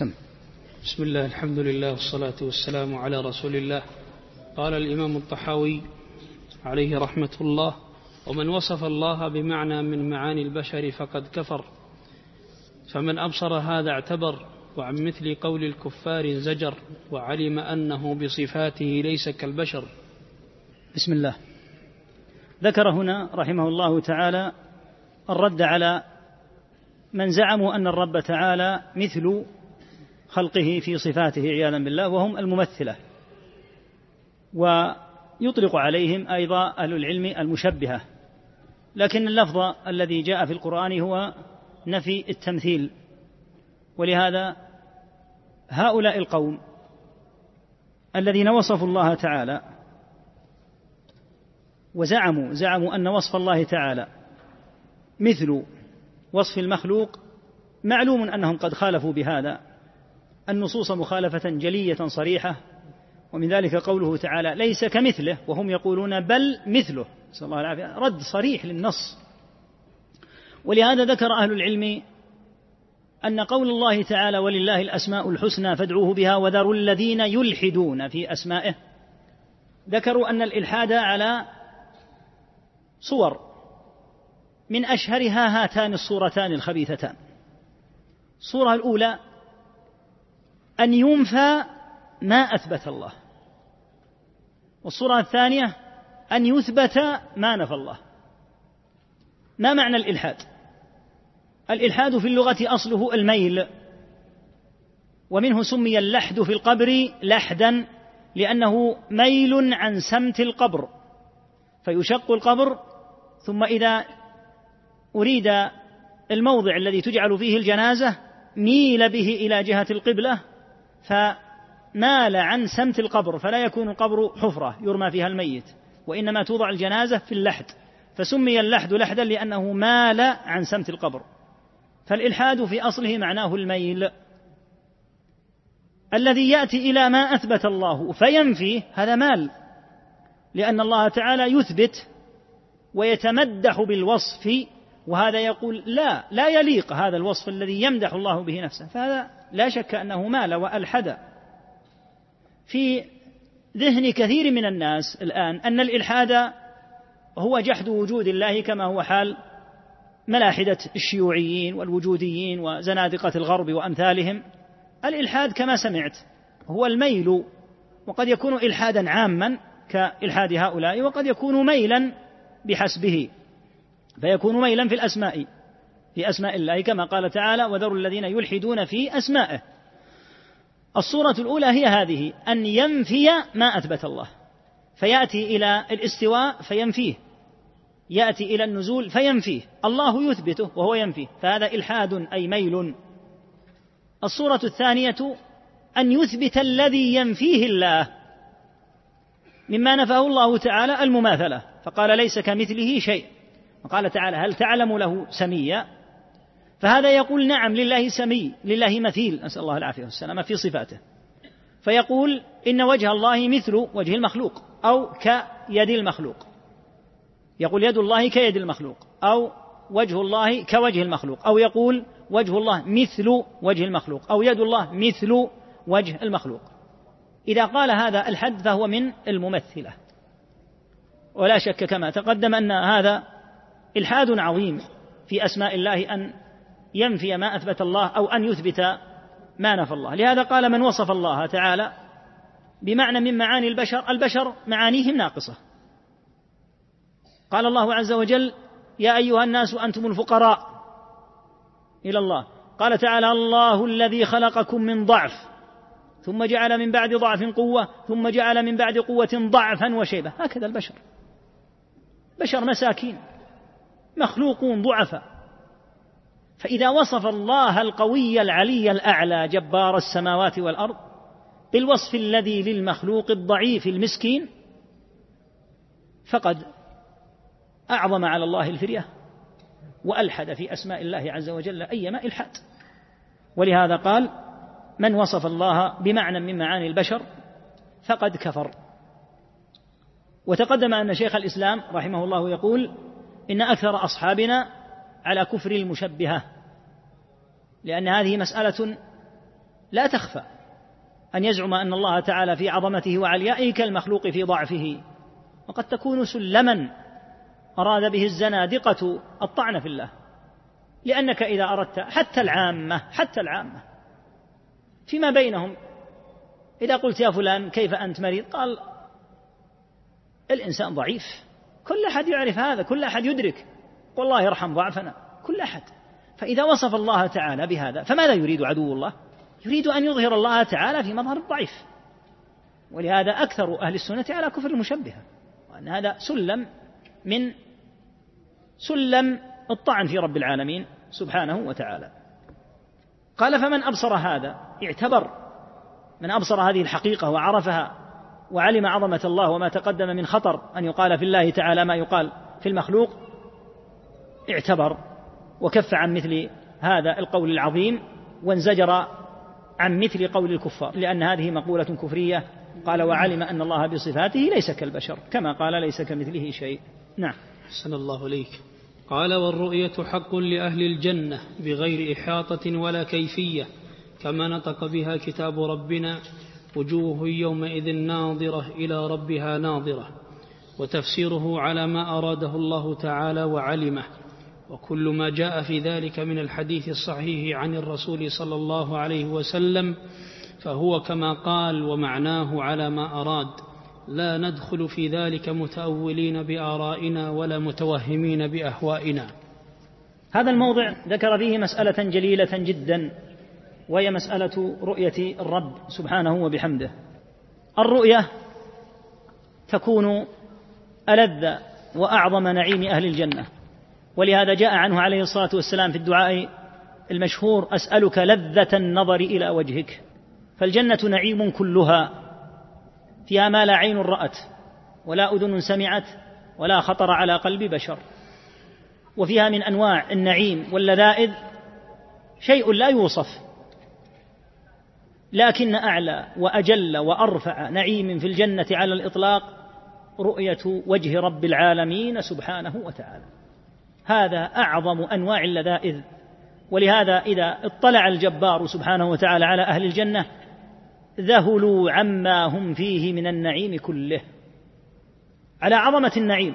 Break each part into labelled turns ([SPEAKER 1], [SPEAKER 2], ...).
[SPEAKER 1] سم بسم الله الحمد لله والصلاة والسلام على رسول الله قال الإمام الطحاوي عليه رحمة الله ومن وصف الله بمعنى من معاني البشر فقد كفر فمن أبصر هذا اعتبر وعن مثل قول الكفار زجر وعلم أنه بصفاته ليس كالبشر
[SPEAKER 2] بسم الله ذكر هنا رحمه الله تعالى الرد على من زعموا أن الرب تعالى مثل خلقه في صفاته عياذا بالله وهم الممثله ويطلق عليهم ايضا اهل العلم المشبهه لكن اللفظ الذي جاء في القران هو نفي التمثيل ولهذا هؤلاء القوم الذين وصفوا الله تعالى وزعموا زعموا ان وصف الله تعالى مثل وصف المخلوق معلوم انهم قد خالفوا بهذا النصوص مخالفة جلية صريحة ومن ذلك قوله تعالى ليس كمثله وهم يقولون بل مثله نسأل الله العافية رد صريح للنص ولهذا ذكر أهل العلم أن قول الله تعالى ولله الأسماء الحسنى فادعوه بها وذروا الذين يلحدون في أسمائه ذكروا أن الإلحاد على صور من أشهرها هاتان الصورتان الخبيثتان الصورة الأولى أن ينفى ما أثبت الله والصورة الثانية أن يثبت ما نفى الله ما معنى الإلحاد الإلحاد في اللغة أصله الميل ومنه سمي اللحد في القبر لحدا لأنه ميل عن سمت القبر فيشق القبر ثم إذا أريد الموضع الذي تجعل فيه الجنازة ميل به إلى جهة القبلة فمال عن سمت القبر فلا يكون القبر حفرة يرمى فيها الميت وإنما توضع الجنازة في اللحد فسمي اللحد لحدا لأنه مال عن سمت القبر فالإلحاد في أصله معناه الميل الذي يأتي إلى ما أثبت الله فينفيه هذا مال لأن الله تعالى يثبت ويتمدح بالوصف وهذا يقول لا لا يليق هذا الوصف الذي يمدح الله به نفسه فهذا لا شك أنه مال وألحد في ذهن كثير من الناس الآن أن الإلحاد هو جحد وجود الله كما هو حال ملاحدة الشيوعيين والوجوديين وزنادقة الغرب وأمثالهم الإلحاد كما سمعت هو الميل وقد يكون إلحادا عاما كإلحاد هؤلاء وقد يكون ميلا بحسبه فيكون ميلا في الأسماء في أسماء الله كما قال تعالى وذروا الذين يلحدون في أسمائه الصورة الأولى هي هذه أن ينفي ما أثبت الله فيأتي إلى الاستواء فينفيه يأتي إلى النزول فينفيه الله يثبته وهو ينفيه فهذا إلحاد أي ميل الصورة الثانية أن يثبت الذي ينفيه الله مما نفاه الله تعالى المماثلة فقال ليس كمثله شيء وقال تعالى هل تعلم له سميا فهذا يقول نعم لله سمي لله مثيل نسأل الله العافية والسلامة في صفاته فيقول إن وجه الله مثل وجه المخلوق أو كيد المخلوق يقول يد الله كيد المخلوق أو وجه الله كوجه المخلوق أو يقول وجه الله مثل وجه المخلوق أو يد الله مثل وجه المخلوق إذا قال هذا الحد فهو من الممثلة ولا شك كما تقدم أن هذا إلحاد عظيم في أسماء الله أن ينفي ما اثبت الله او ان يثبت ما نفى الله لهذا قال من وصف الله تعالى بمعنى من معاني البشر البشر معانيهم ناقصه قال الله عز وجل يا ايها الناس انتم الفقراء الى الله قال تعالى الله الذي خلقكم من ضعف ثم جعل من بعد ضعف قوه ثم جعل من بعد قوه ضعفا وشيبه هكذا البشر بشر مساكين مخلوقون ضعفاء فإذا وصف الله القوي العلي الأعلى جبار السماوات والأرض بالوصف الذي للمخلوق الضعيف المسكين فقد أعظم على الله الفرية وألحد في أسماء الله عز وجل أيما إلحاد ولهذا قال من وصف الله بمعنى من معاني البشر فقد كفر وتقدم أن شيخ الإسلام رحمه الله يقول إن أكثر أصحابنا على كفر المشبهه لان هذه مساله لا تخفى ان يزعم ان الله تعالى في عظمته وعليائه كالمخلوق في ضعفه وقد تكون سلما اراد به الزنادقه الطعن في الله لانك اذا اردت حتى العامه حتى العامه فيما بينهم اذا قلت يا فلان كيف انت مريض قال الانسان ضعيف كل احد يعرف هذا كل احد يدرك والله يرحم ضعفنا كل أحد فإذا وصف الله تعالى بهذا فماذا يريد عدو الله يريد أن يظهر الله تعالى في مظهر الضعيف ولهذا أكثر أهل السنة على كفر المشبهة وأن هذا سلم من سلم الطعن في رب العالمين سبحانه وتعالى قال فمن أبصر هذا اعتبر من أبصر هذه الحقيقة وعرفها وعلم عظمة الله وما تقدم من خطر أن يقال في الله تعالى ما يقال في المخلوق اعتبر وكف عن مثل هذا القول العظيم وانزجر عن مثل قول الكفار لأن هذه مقولة كفرية قال وعلم أن الله بصفاته ليس كالبشر كما قال ليس كمثله شيء نعم
[SPEAKER 1] أحسن الله إليك قال والرؤية حق لأهل الجنة بغير إحاطة ولا كيفية كما نطق بها كتاب ربنا وجوه يومئذ ناظرة إلى ربها ناظرة وتفسيره على ما أراده الله تعالى وعلمه وكل ما جاء في ذلك من الحديث الصحيح عن الرسول صلى الله عليه وسلم فهو كما قال ومعناه على ما أراد لا ندخل في ذلك متأولين بآرائنا ولا متوهمين بأهوائنا
[SPEAKER 2] هذا الموضع ذكر فيه مسألة جليلة جدا وهي مسألة رؤية الرب سبحانه وبحمده الرؤية تكون ألذ وأعظم نعيم أهل الجنة ولهذا جاء عنه عليه الصلاه والسلام في الدعاء المشهور اسالك لذه النظر الى وجهك فالجنه نعيم كلها فيها ما لا عين رات ولا اذن سمعت ولا خطر على قلب بشر وفيها من انواع النعيم واللذائذ شيء لا يوصف لكن اعلى واجل وارفع نعيم في الجنه على الاطلاق رؤيه وجه رب العالمين سبحانه وتعالى هذا اعظم انواع اللذائذ ولهذا اذا اطلع الجبار سبحانه وتعالى على اهل الجنه ذهلوا عما هم فيه من النعيم كله على عظمه النعيم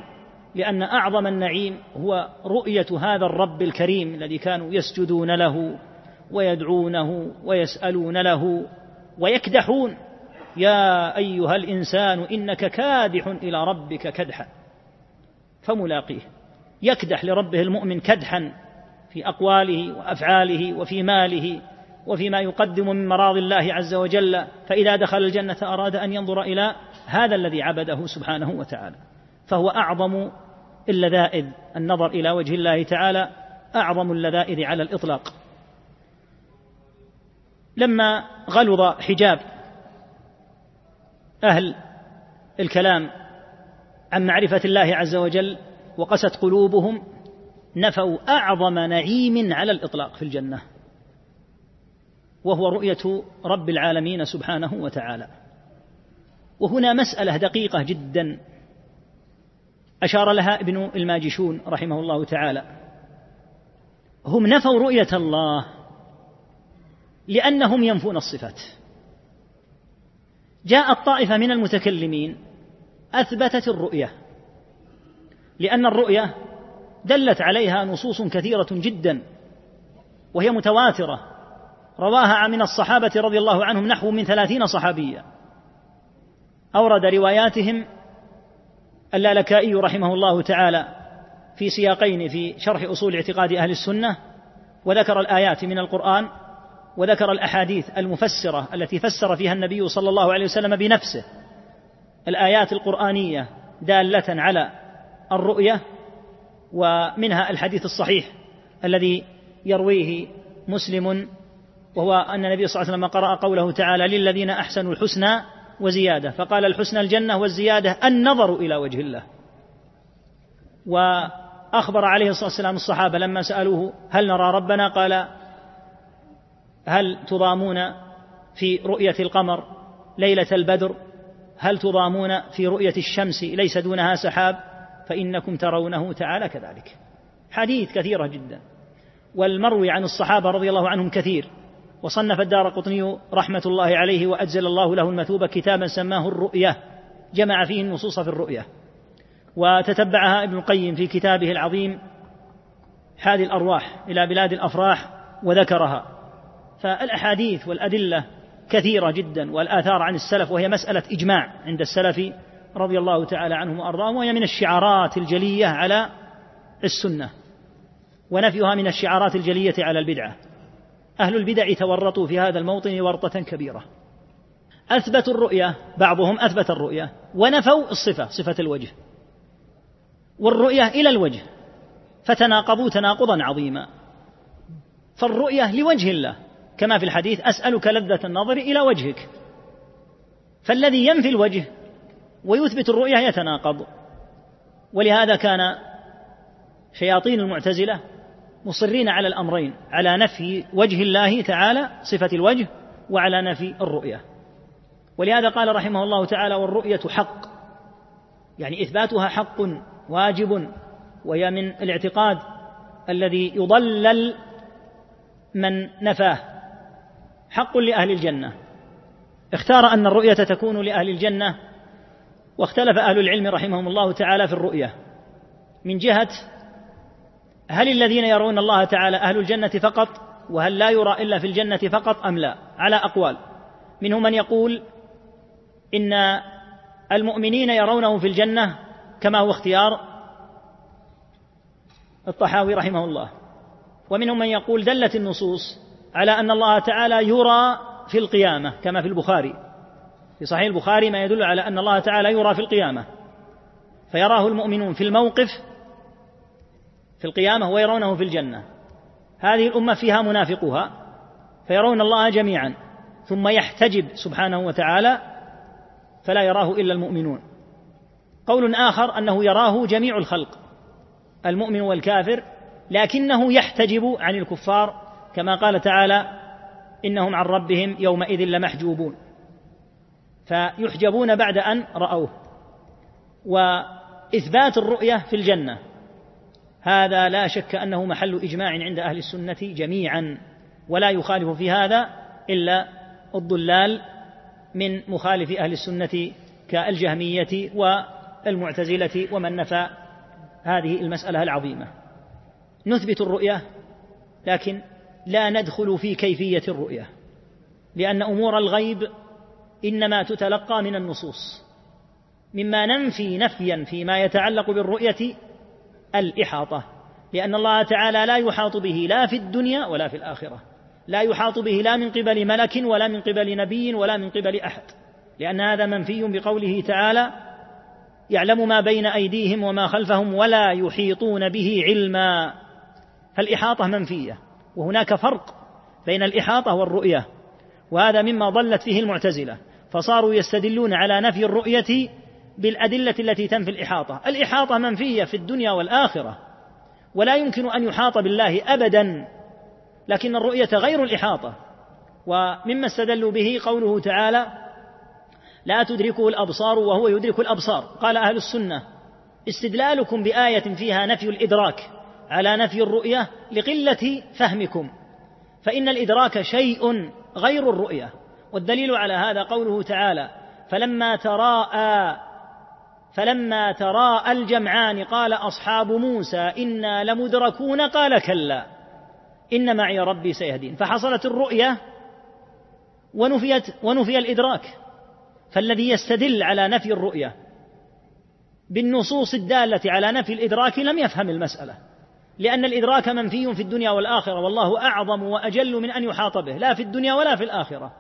[SPEAKER 2] لان اعظم النعيم هو رؤيه هذا الرب الكريم الذي كانوا يسجدون له ويدعونه ويسالون له ويكدحون يا ايها الانسان انك كادح الى ربك كدحا فملاقيه يكدح لربه المؤمن كدحا في اقواله وافعاله وفي ماله وفيما يقدم من مراضي الله عز وجل فاذا دخل الجنه اراد ان ينظر الى هذا الذي عبده سبحانه وتعالى فهو اعظم اللذائذ النظر الى وجه الله تعالى اعظم اللذائذ على الاطلاق لما غلظ حجاب اهل الكلام عن معرفه الله عز وجل وقست قلوبهم نفوا اعظم نعيم على الاطلاق في الجنه وهو رؤيه رب العالمين سبحانه وتعالى وهنا مساله دقيقه جدا اشار لها ابن الماجشون رحمه الله تعالى هم نفوا رؤيه الله لانهم ينفون الصفات جاءت طائفه من المتكلمين اثبتت الرؤيه لأن الرؤية دلت عليها نصوص كثيرة جدا وهي متواترة رواها من الصحابة رضي الله عنهم نحو من ثلاثين صحابيا أورد رواياتهم اللالكائي رحمه الله تعالى في سياقين في شرح أصول اعتقاد أهل السنة وذكر الآيات من القرآن وذكر الأحاديث المفسرة التي فسر فيها النبي صلى الله عليه وسلم بنفسه الآيات القرآنية دالة على الرؤية ومنها الحديث الصحيح الذي يرويه مسلم وهو أن النبي صلى الله عليه وسلم قرأ قوله تعالى للذين أحسنوا الحسنى وزيادة فقال الحسنى الجنة والزيادة النظر إلى وجه الله وأخبر عليه الصلاة والسلام الصحابة لما سألوه هل نرى ربنا قال هل تضامون في رؤية القمر ليلة البدر هل تضامون في رؤية الشمس ليس دونها سحاب فإنكم ترونه تعالى كذلك حديث كثيرة جدا والمروي عن الصحابة رضي الله عنهم كثير وصنف الدار قطني رحمة الله عليه وأجزل الله له المثوبة كتابا سماه الرؤية جمع فيه النصوص في الرؤية وتتبعها ابن القيم في كتابه العظيم هذه الأرواح إلى بلاد الأفراح وذكرها فالأحاديث والأدلة كثيرة جدا والآثار عن السلف وهي مسألة إجماع عند السلف رضي الله تعالى عنهم وارضاهم وهي من الشعارات الجليه على السنه ونفيها من الشعارات الجليه على البدعه اهل البدع تورطوا في هذا الموطن ورطه كبيره اثبتوا الرؤيه بعضهم اثبت الرؤيه ونفوا الصفه صفه الوجه والرؤيه الى الوجه فتناقضوا تناقضا عظيما فالرؤيه لوجه الله كما في الحديث اسالك لذه النظر الى وجهك فالذي ينفي الوجه ويثبت الرؤيا يتناقض ولهذا كان شياطين المعتزلة مصرين على الأمرين على نفي وجه الله تعالى صفة الوجه وعلى نفي الرؤية ولهذا قال رحمه الله تعالى والرؤية حق يعني إثباتها حق واجب وهي من الاعتقاد الذي يضلل من نفاه حق لأهل الجنة اختار أن الرؤية تكون لأهل الجنة واختلف أهل العلم رحمهم الله تعالى في الرؤية من جهة هل الذين يرون الله تعالى أهل الجنة فقط وهل لا يرى إلا في الجنة فقط أم لا على أقوال منهم من يقول إن المؤمنين يرونه في الجنة كما هو اختيار الطحاوي رحمه الله ومنهم من يقول دلت النصوص على أن الله تعالى يرى في القيامة كما في البخاري في صحيح البخاري ما يدل على أن الله تعالى يرى في القيامة فيراه المؤمنون في الموقف في القيامة ويرونه في الجنة هذه الأمة فيها منافقها فيرون الله جميعا ثم يحتجب سبحانه وتعالى فلا يراه إلا المؤمنون قول آخر أنه يراه جميع الخلق المؤمن والكافر لكنه يحتجب عن الكفار كما قال تعالى إنهم عن ربهم يومئذ لمحجوبون فيحجبون بعد أن رأوه وإثبات الرؤية في الجنة هذا لا شك أنه محل إجماع عند أهل السنة جميعا ولا يخالف في هذا إلا الضلال من مخالف أهل السنة كالجهمية والمعتزلة ومن نفى هذه المسألة العظيمة نثبت الرؤية لكن لا ندخل في كيفية الرؤية لأن أمور الغيب انما تتلقى من النصوص مما ننفي نفيا فيما يتعلق بالرؤيه الاحاطه لان الله تعالى لا يحاط به لا في الدنيا ولا في الاخره لا يحاط به لا من قبل ملك ولا من قبل نبي ولا من قبل احد لان هذا منفي بقوله تعالى يعلم ما بين ايديهم وما خلفهم ولا يحيطون به علما فالاحاطه منفيه وهناك فرق بين الاحاطه والرؤيه وهذا مما ضلت فيه المعتزلة فصاروا يستدلون على نفي الرؤية بالأدلة التي تنفي الإحاطة الإحاطة منفية في الدنيا والآخرة ولا يمكن أن يحاط بالله أبدا لكن الرؤية غير الإحاطة ومما استدلوا به قوله تعالى لا تدركه الأبصار وهو يدرك الأبصار قال أهل السنة استدلالكم بآية فيها نفي الإدراك على نفي الرؤية لقلة فهمكم فإن الإدراك شيء غير الرؤية والدليل على هذا قوله تعالى فلما تراءى فلما تراءى الجمعان قال أصحاب موسى إنا لمدركون قال كلا إن معي ربي سيهدين فحصلت الرؤية ونفيت ونفي الإدراك فالذي يستدل على نفي الرؤية بالنصوص الدالة على نفي الإدراك لم يفهم المسألة لأن الإدراك منفي في الدنيا والآخرة والله أعظم وأجل من أن يحاط به لا في الدنيا ولا في الآخرة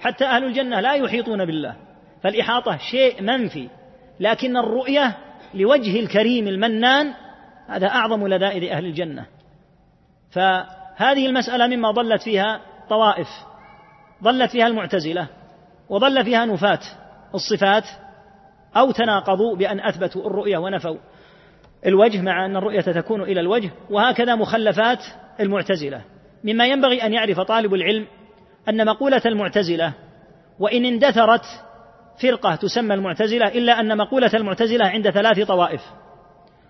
[SPEAKER 2] حتى أهل الجنة لا يحيطون بالله فالإحاطة شيء منفي لكن الرؤية لوجه الكريم المنان هذا أعظم لذائذ أهل الجنة فهذه المسألة مما ضلت فيها طوائف ضلت فيها المعتزلة وضل فيها نفاة الصفات أو تناقضوا بأن أثبتوا الرؤية ونفوا الوجه مع أن الرؤية تكون إلى الوجه وهكذا مخلفات المعتزلة مما ينبغي أن يعرف طالب العلم أن مقولة المعتزلة وإن اندثرت فرقة تسمى المعتزلة إلا أن مقولة المعتزلة عند ثلاث طوائف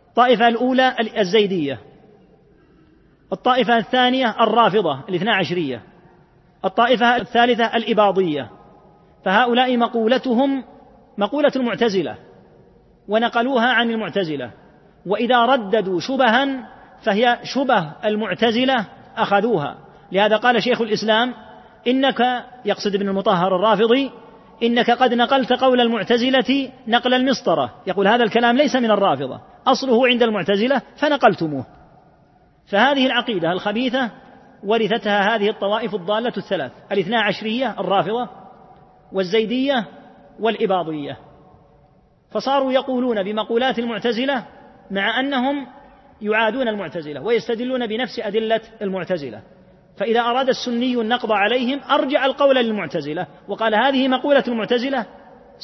[SPEAKER 2] الطائفة الأولى الزيدية الطائفة الثانية الرافضة الاثنا عشرية الطائفة الثالثة الإباضية فهؤلاء مقولتهم مقولة المعتزلة ونقلوها عن المعتزلة وإذا رددوا شبها فهي شبه المعتزلة أخذوها لهذا قال شيخ الإسلام إنك يقصد ابن المطهر الرافضي إنك قد نقلت قول المعتزلة نقل المسطرة يقول هذا الكلام ليس من الرافضة أصله عند المعتزلة فنقلتموه فهذه العقيدة الخبيثة ورثتها هذه الطوائف الضالة الثلاث الاثنا عشرية الرافضة والزيدية والإباضية فصاروا يقولون بمقولات المعتزلة مع أنهم يعادون المعتزلة ويستدلون بنفس أدلة المعتزلة فإذا أراد السني النقض عليهم أرجع القول للمعتزلة وقال هذه مقولة المعتزلة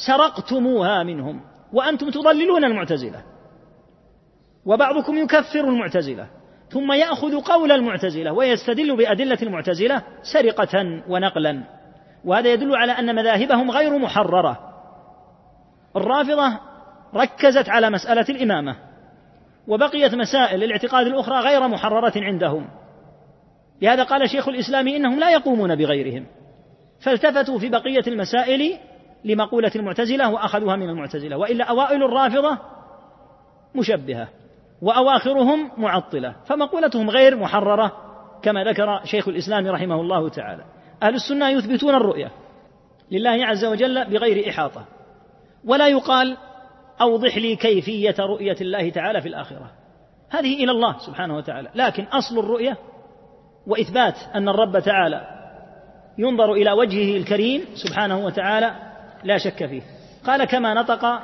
[SPEAKER 2] سرقتموها منهم وأنتم تضللون المعتزلة وبعضكم يكفر المعتزلة ثم يأخذ قول المعتزلة ويستدل بأدلة المعتزلة سرقة ونقلا وهذا يدل على أن مذاهبهم غير محررة الرافضة ركزت على مسألة الإمامة وبقيت مسائل الاعتقاد الأخرى غير محررة عندهم لهذا قال شيخ الإسلام إنهم لا يقومون بغيرهم فالتفتوا في بقية المسائل لمقولة المعتزلة وأخذوها من المعتزلة وإلا أوائل الرافضة مشبهة وأواخرهم معطلة فمقولتهم غير محررة كما ذكر شيخ الإسلام رحمه الله تعالى أهل السنة يثبتون الرؤية لله عز وجل بغير إحاطة ولا يقال أوضح لي كيفية رؤية الله تعالى في الآخرة هذه إلى الله سبحانه وتعالى لكن أصل الرؤية وإثبات أن الرب تعالى ينظر إلى وجهه الكريم سبحانه وتعالى لا شك فيه قال كما نطق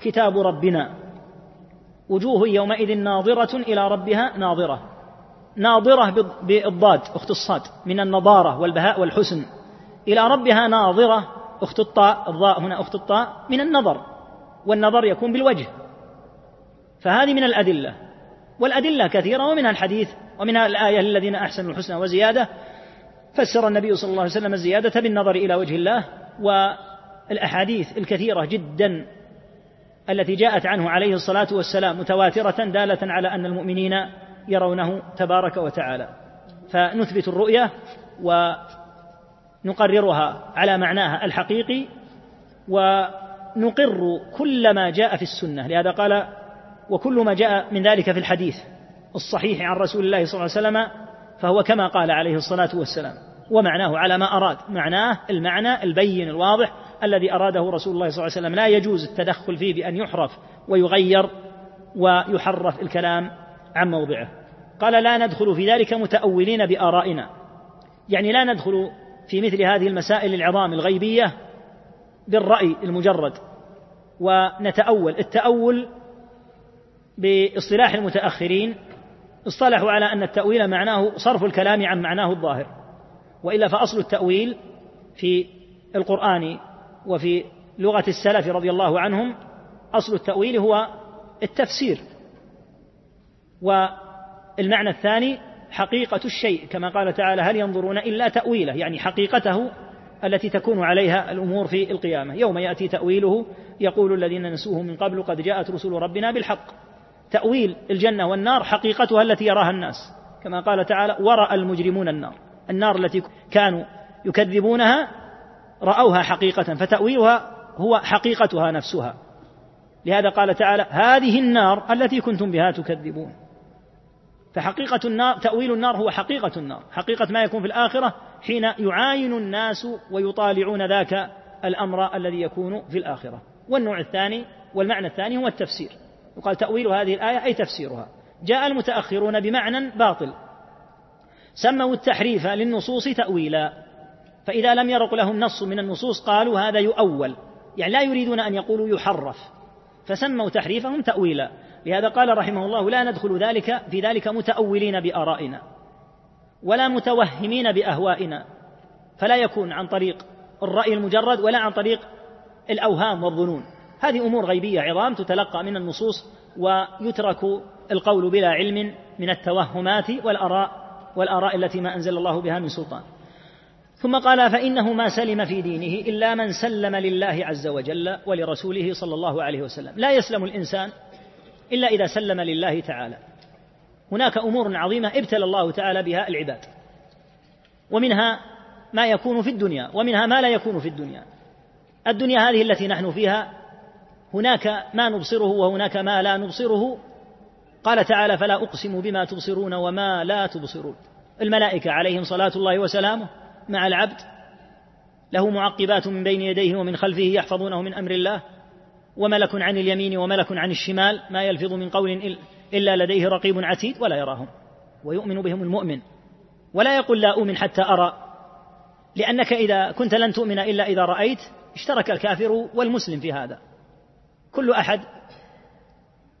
[SPEAKER 2] كتاب ربنا وجوه يومئذ ناظرة إلى ربها ناظرة ناظرة بالضاد أخت الصاد من النضارة والبهاء والحسن إلى ربها ناظرة أخت الطاء الضاء هنا أخت الطاء من النظر والنظر يكون بالوجه فهذه من الأدلة والأدلة كثيرة ومنها الحديث ومنها الآية للذين أحسنوا الحسنى وزيادة فسر النبي صلى الله عليه وسلم الزيادة بالنظر إلى وجه الله والأحاديث الكثيرة جدا التي جاءت عنه عليه الصلاة والسلام متواترة دالة على أن المؤمنين يرونه تبارك وتعالى فنثبت الرؤية ونقررها على معناها الحقيقي و نقر كل ما جاء في السنه لهذا قال وكل ما جاء من ذلك في الحديث الصحيح عن رسول الله صلى الله عليه وسلم فهو كما قال عليه الصلاه والسلام ومعناه على ما اراد معناه المعنى البين الواضح الذي اراده رسول الله صلى الله عليه وسلم لا يجوز التدخل فيه بان يحرف ويغير ويحرف الكلام عن موضعه قال لا ندخل في ذلك متاولين بارائنا يعني لا ندخل في مثل هذه المسائل العظام الغيبيه بالرأي المجرد ونتأول التأول باصطلاح المتأخرين اصطلحوا على أن التأويل معناه صرف الكلام عن معناه الظاهر وإلا فأصل التأويل في القرآن وفي لغة السلف رضي الله عنهم أصل التأويل هو التفسير والمعنى الثاني حقيقة الشيء كما قال تعالى هل ينظرون إلا تأويله يعني حقيقته التي تكون عليها الأمور في القيامة يوم يأتي تأويله يقول الذين نسوه من قبل قد جاءت رسل ربنا بالحق تأويل الجنة والنار حقيقتها التي يراها الناس كما قال تعالى ورأى المجرمون النار النار التي كانوا يكذبونها رأوها حقيقة فتأويلها هو حقيقتها نفسها لهذا قال تعالى هذه النار التي كنتم بها تكذبون فحقيقة النار تأويل النار هو حقيقة النار حقيقة ما يكون في الآخرة حين يعاين الناس ويطالعون ذاك الأمر الذي يكون في الآخرة والنوع الثاني والمعنى الثاني هو التفسير يقال تأويل هذه الآية أي تفسيرها جاء المتأخرون بمعنى باطل سموا التحريف للنصوص تأويلا فإذا لم يرق لهم نص من النصوص قالوا هذا يؤول يعني لا يريدون أن يقولوا يحرف فسموا تحريفهم تأويلا لهذا قال رحمه الله لا ندخل ذلك في ذلك متأولين بآرائنا ولا متوهمين باهوائنا فلا يكون عن طريق الراي المجرد ولا عن طريق الاوهام والظنون هذه امور غيبيه عظام تتلقى من النصوص ويترك القول بلا علم من التوهمات والاراء والاراء التي ما انزل الله بها من سلطان ثم قال فانه ما سلم في دينه الا من سلم لله عز وجل ولرسوله صلى الله عليه وسلم لا يسلم الانسان الا اذا سلم لله تعالى هناك امور عظيمه ابتلى الله تعالى بها العباد ومنها ما يكون في الدنيا ومنها ما لا يكون في الدنيا الدنيا هذه التي نحن فيها هناك ما نبصره وهناك ما لا نبصره قال تعالى فلا اقسم بما تبصرون وما لا تبصرون الملائكه عليهم صلاه الله وسلامه مع العبد له معقبات من بين يديه ومن خلفه يحفظونه من امر الله وملك عن اليمين وملك عن الشمال ما يلفظ من قول إلا لديه رقيب عتيد ولا يراهم ويؤمن بهم المؤمن ولا يقول لا أؤمن حتى أرى لأنك إذا كنت لن تؤمن إلا إذا رأيت اشترك الكافر والمسلم في هذا كل أحد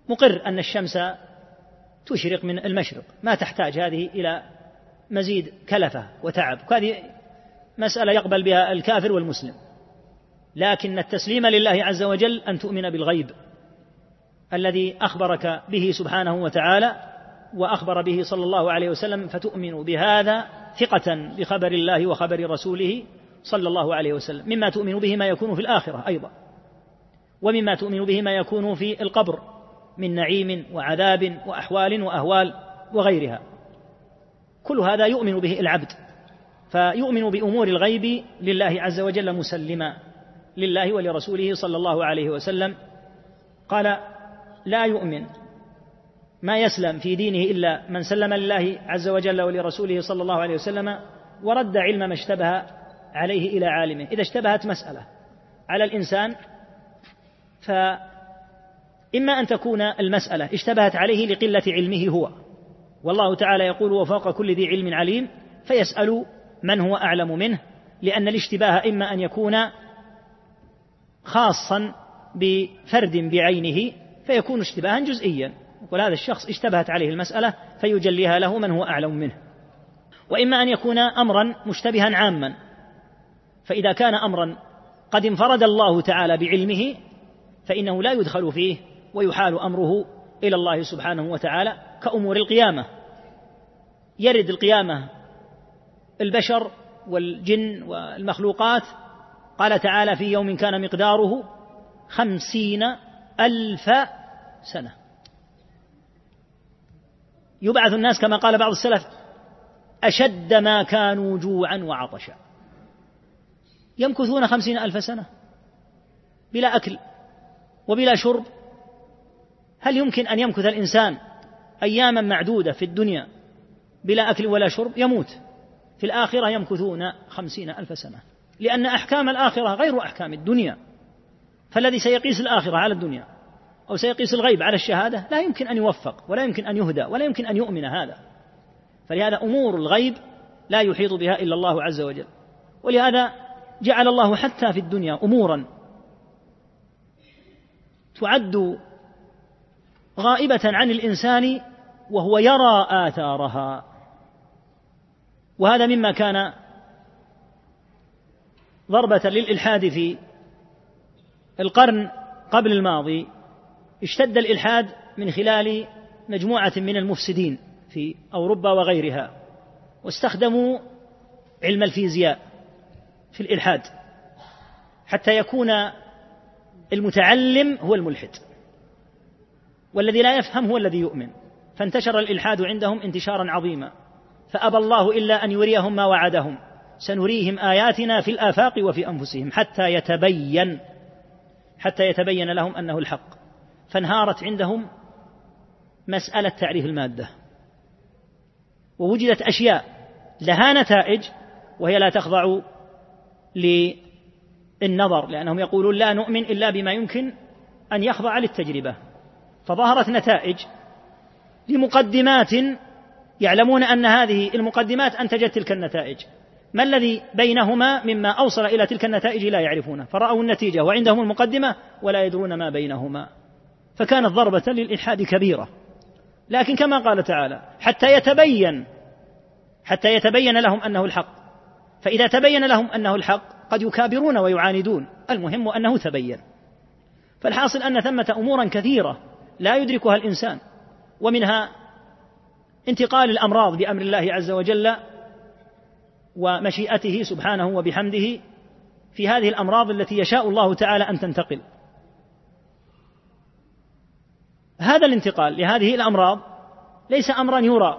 [SPEAKER 2] مقر أن الشمس تشرق من المشرق ما تحتاج هذه إلى مزيد كلفة وتعب هذه مسألة يقبل بها الكافر والمسلم لكن التسليم لله عز وجل أن تؤمن بالغيب الذي أخبرك به سبحانه وتعالى وأخبر به صلى الله عليه وسلم فتؤمن بهذا ثقة بخبر الله وخبر رسوله صلى الله عليه وسلم مما تؤمن به ما يكون في الآخرة أيضا ومما تؤمن به ما يكون في القبر من نعيم وعذاب وأحوال وأهوال وغيرها كل هذا يؤمن به العبد فيؤمن بأمور الغيب لله عز وجل مسلما لله ولرسوله صلى الله عليه وسلم قال لا يؤمن ما يسلم في دينه إلا من سلم لله عز وجل ولرسوله صلى الله عليه وسلم ورد علم ما اشتبه عليه إلى عالمه إذا اشتبهت مسألة على الإنسان فإما أن تكون المسألة اشتبهت عليه لقلة علمه هو والله تعالى يقول وفوق كل ذي علم عليم فيسأل من هو أعلم منه لأن الاشتباه إما أن يكون خاصا بفرد بعينه فيكون اشتباها جزئيا يقول هذا الشخص اشتبهت عليه المسألة فيجليها له من هو أعلم منه وإما أن يكون أمرا مشتبها عاما فإذا كان أمرا قد انفرد الله تعالى بعلمه فإنه لا يدخل فيه ويحال أمره إلى الله سبحانه وتعالى كأمور القيامة يرد القيامة البشر والجن والمخلوقات قال تعالى في يوم كان مقداره خمسين ألف سنة يبعث الناس كما قال بعض السلف أشد ما كانوا جوعا وعطشا يمكثون خمسين ألف سنة بلا أكل وبلا شرب هل يمكن أن يمكث الإنسان أياما معدودة في الدنيا بلا أكل ولا شرب يموت في الآخرة يمكثون خمسين ألف سنة لأن أحكام الآخرة غير أحكام الدنيا فالذي سيقيس الآخرة على الدنيا أو سيقيس الغيب على الشهادة لا يمكن أن يوفق ولا يمكن أن يهدى ولا يمكن أن يؤمن هذا فلهذا أمور الغيب لا يحيط بها إلا الله عز وجل ولهذا جعل الله حتى في الدنيا أمورا تعد غائبة عن الإنسان وهو يرى آثارها وهذا مما كان ضربة للإلحاد في القرن قبل الماضي اشتد الإلحاد من خلال مجموعة من المفسدين في أوروبا وغيرها واستخدموا علم الفيزياء في الإلحاد حتى يكون المتعلم هو الملحد والذي لا يفهم هو الذي يؤمن فانتشر الإلحاد عندهم انتشارا عظيما فأبى الله إلا أن يريهم ما وعدهم سنريهم آياتنا في الآفاق وفي أنفسهم حتى يتبين حتى يتبين لهم انه الحق فانهارت عندهم مساله تعريف الماده ووجدت اشياء لها نتائج وهي لا تخضع للنظر لانهم يقولون لا نؤمن الا بما يمكن ان يخضع للتجربه فظهرت نتائج لمقدمات يعلمون ان هذه المقدمات انتجت تلك النتائج ما الذي بينهما مما أوصل إلى تلك النتائج لا يعرفونه فرأوا النتيجة وعندهم المقدمة ولا يدرون ما بينهما فكانت ضربة للإلحاد كبيرة لكن كما قال تعالى حتى يتبين حتى يتبين لهم أنه الحق فإذا تبين لهم أنه الحق قد يكابرون ويعاندون المهم أنه تبين فالحاصل أن ثمة أمورا كثيرة لا يدركها الإنسان ومنها انتقال الأمراض بأمر الله عز وجل ومشيئته سبحانه وبحمده في هذه الامراض التي يشاء الله تعالى ان تنتقل هذا الانتقال لهذه الامراض ليس امرا يرى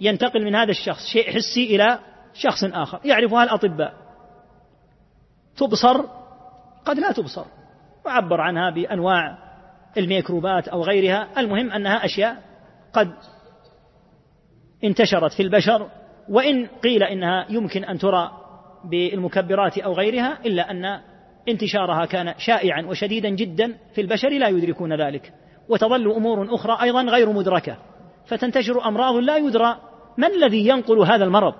[SPEAKER 2] ينتقل من هذا الشخص شيء حسي الى شخص اخر يعرفها الاطباء تبصر قد لا تبصر وعبر عنها بانواع الميكروبات او غيرها المهم انها اشياء قد انتشرت في البشر وإن قيل إنها يمكن أن ترى بالمكبرات أو غيرها إلا أن انتشارها كان شائعا وشديدا جدا في البشر لا يدركون ذلك وتظل أمور أخرى أيضا غير مدركة فتنتشر أمراض لا يدرى ما الذي ينقل هذا المرض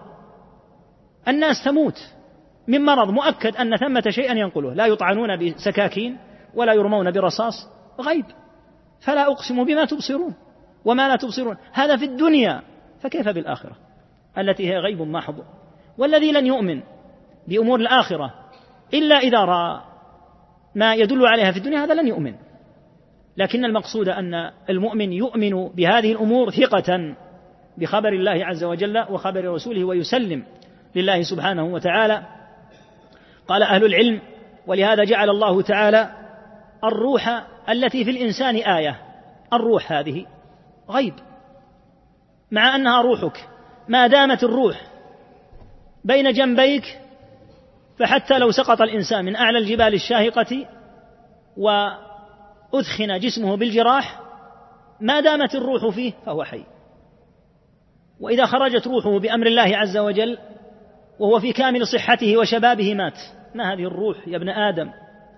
[SPEAKER 2] الناس تموت من مرض مؤكد أن ثمة شيئا ينقله لا يطعنون بسكاكين ولا يرمون برصاص غيب فلا أقسم بما تبصرون وما لا تبصرون هذا في الدنيا فكيف بالآخرة التي هي غيب محض والذي لن يؤمن بأمور الآخرة إلا إذا رأى ما يدل عليها في الدنيا هذا لن يؤمن لكن المقصود أن المؤمن يؤمن بهذه الأمور ثقة بخبر الله عز وجل وخبر رسوله ويسلم لله سبحانه وتعالى قال أهل العلم ولهذا جعل الله تعالى الروح التي في الإنسان آية الروح هذه غيب مع أنها روحك ما دامت الروح بين جنبيك فحتى لو سقط الانسان من اعلى الجبال الشاهقه وادخن جسمه بالجراح ما دامت الروح فيه فهو حي واذا خرجت روحه بامر الله عز وجل وهو في كامل صحته وشبابه مات ما هذه الروح يا ابن ادم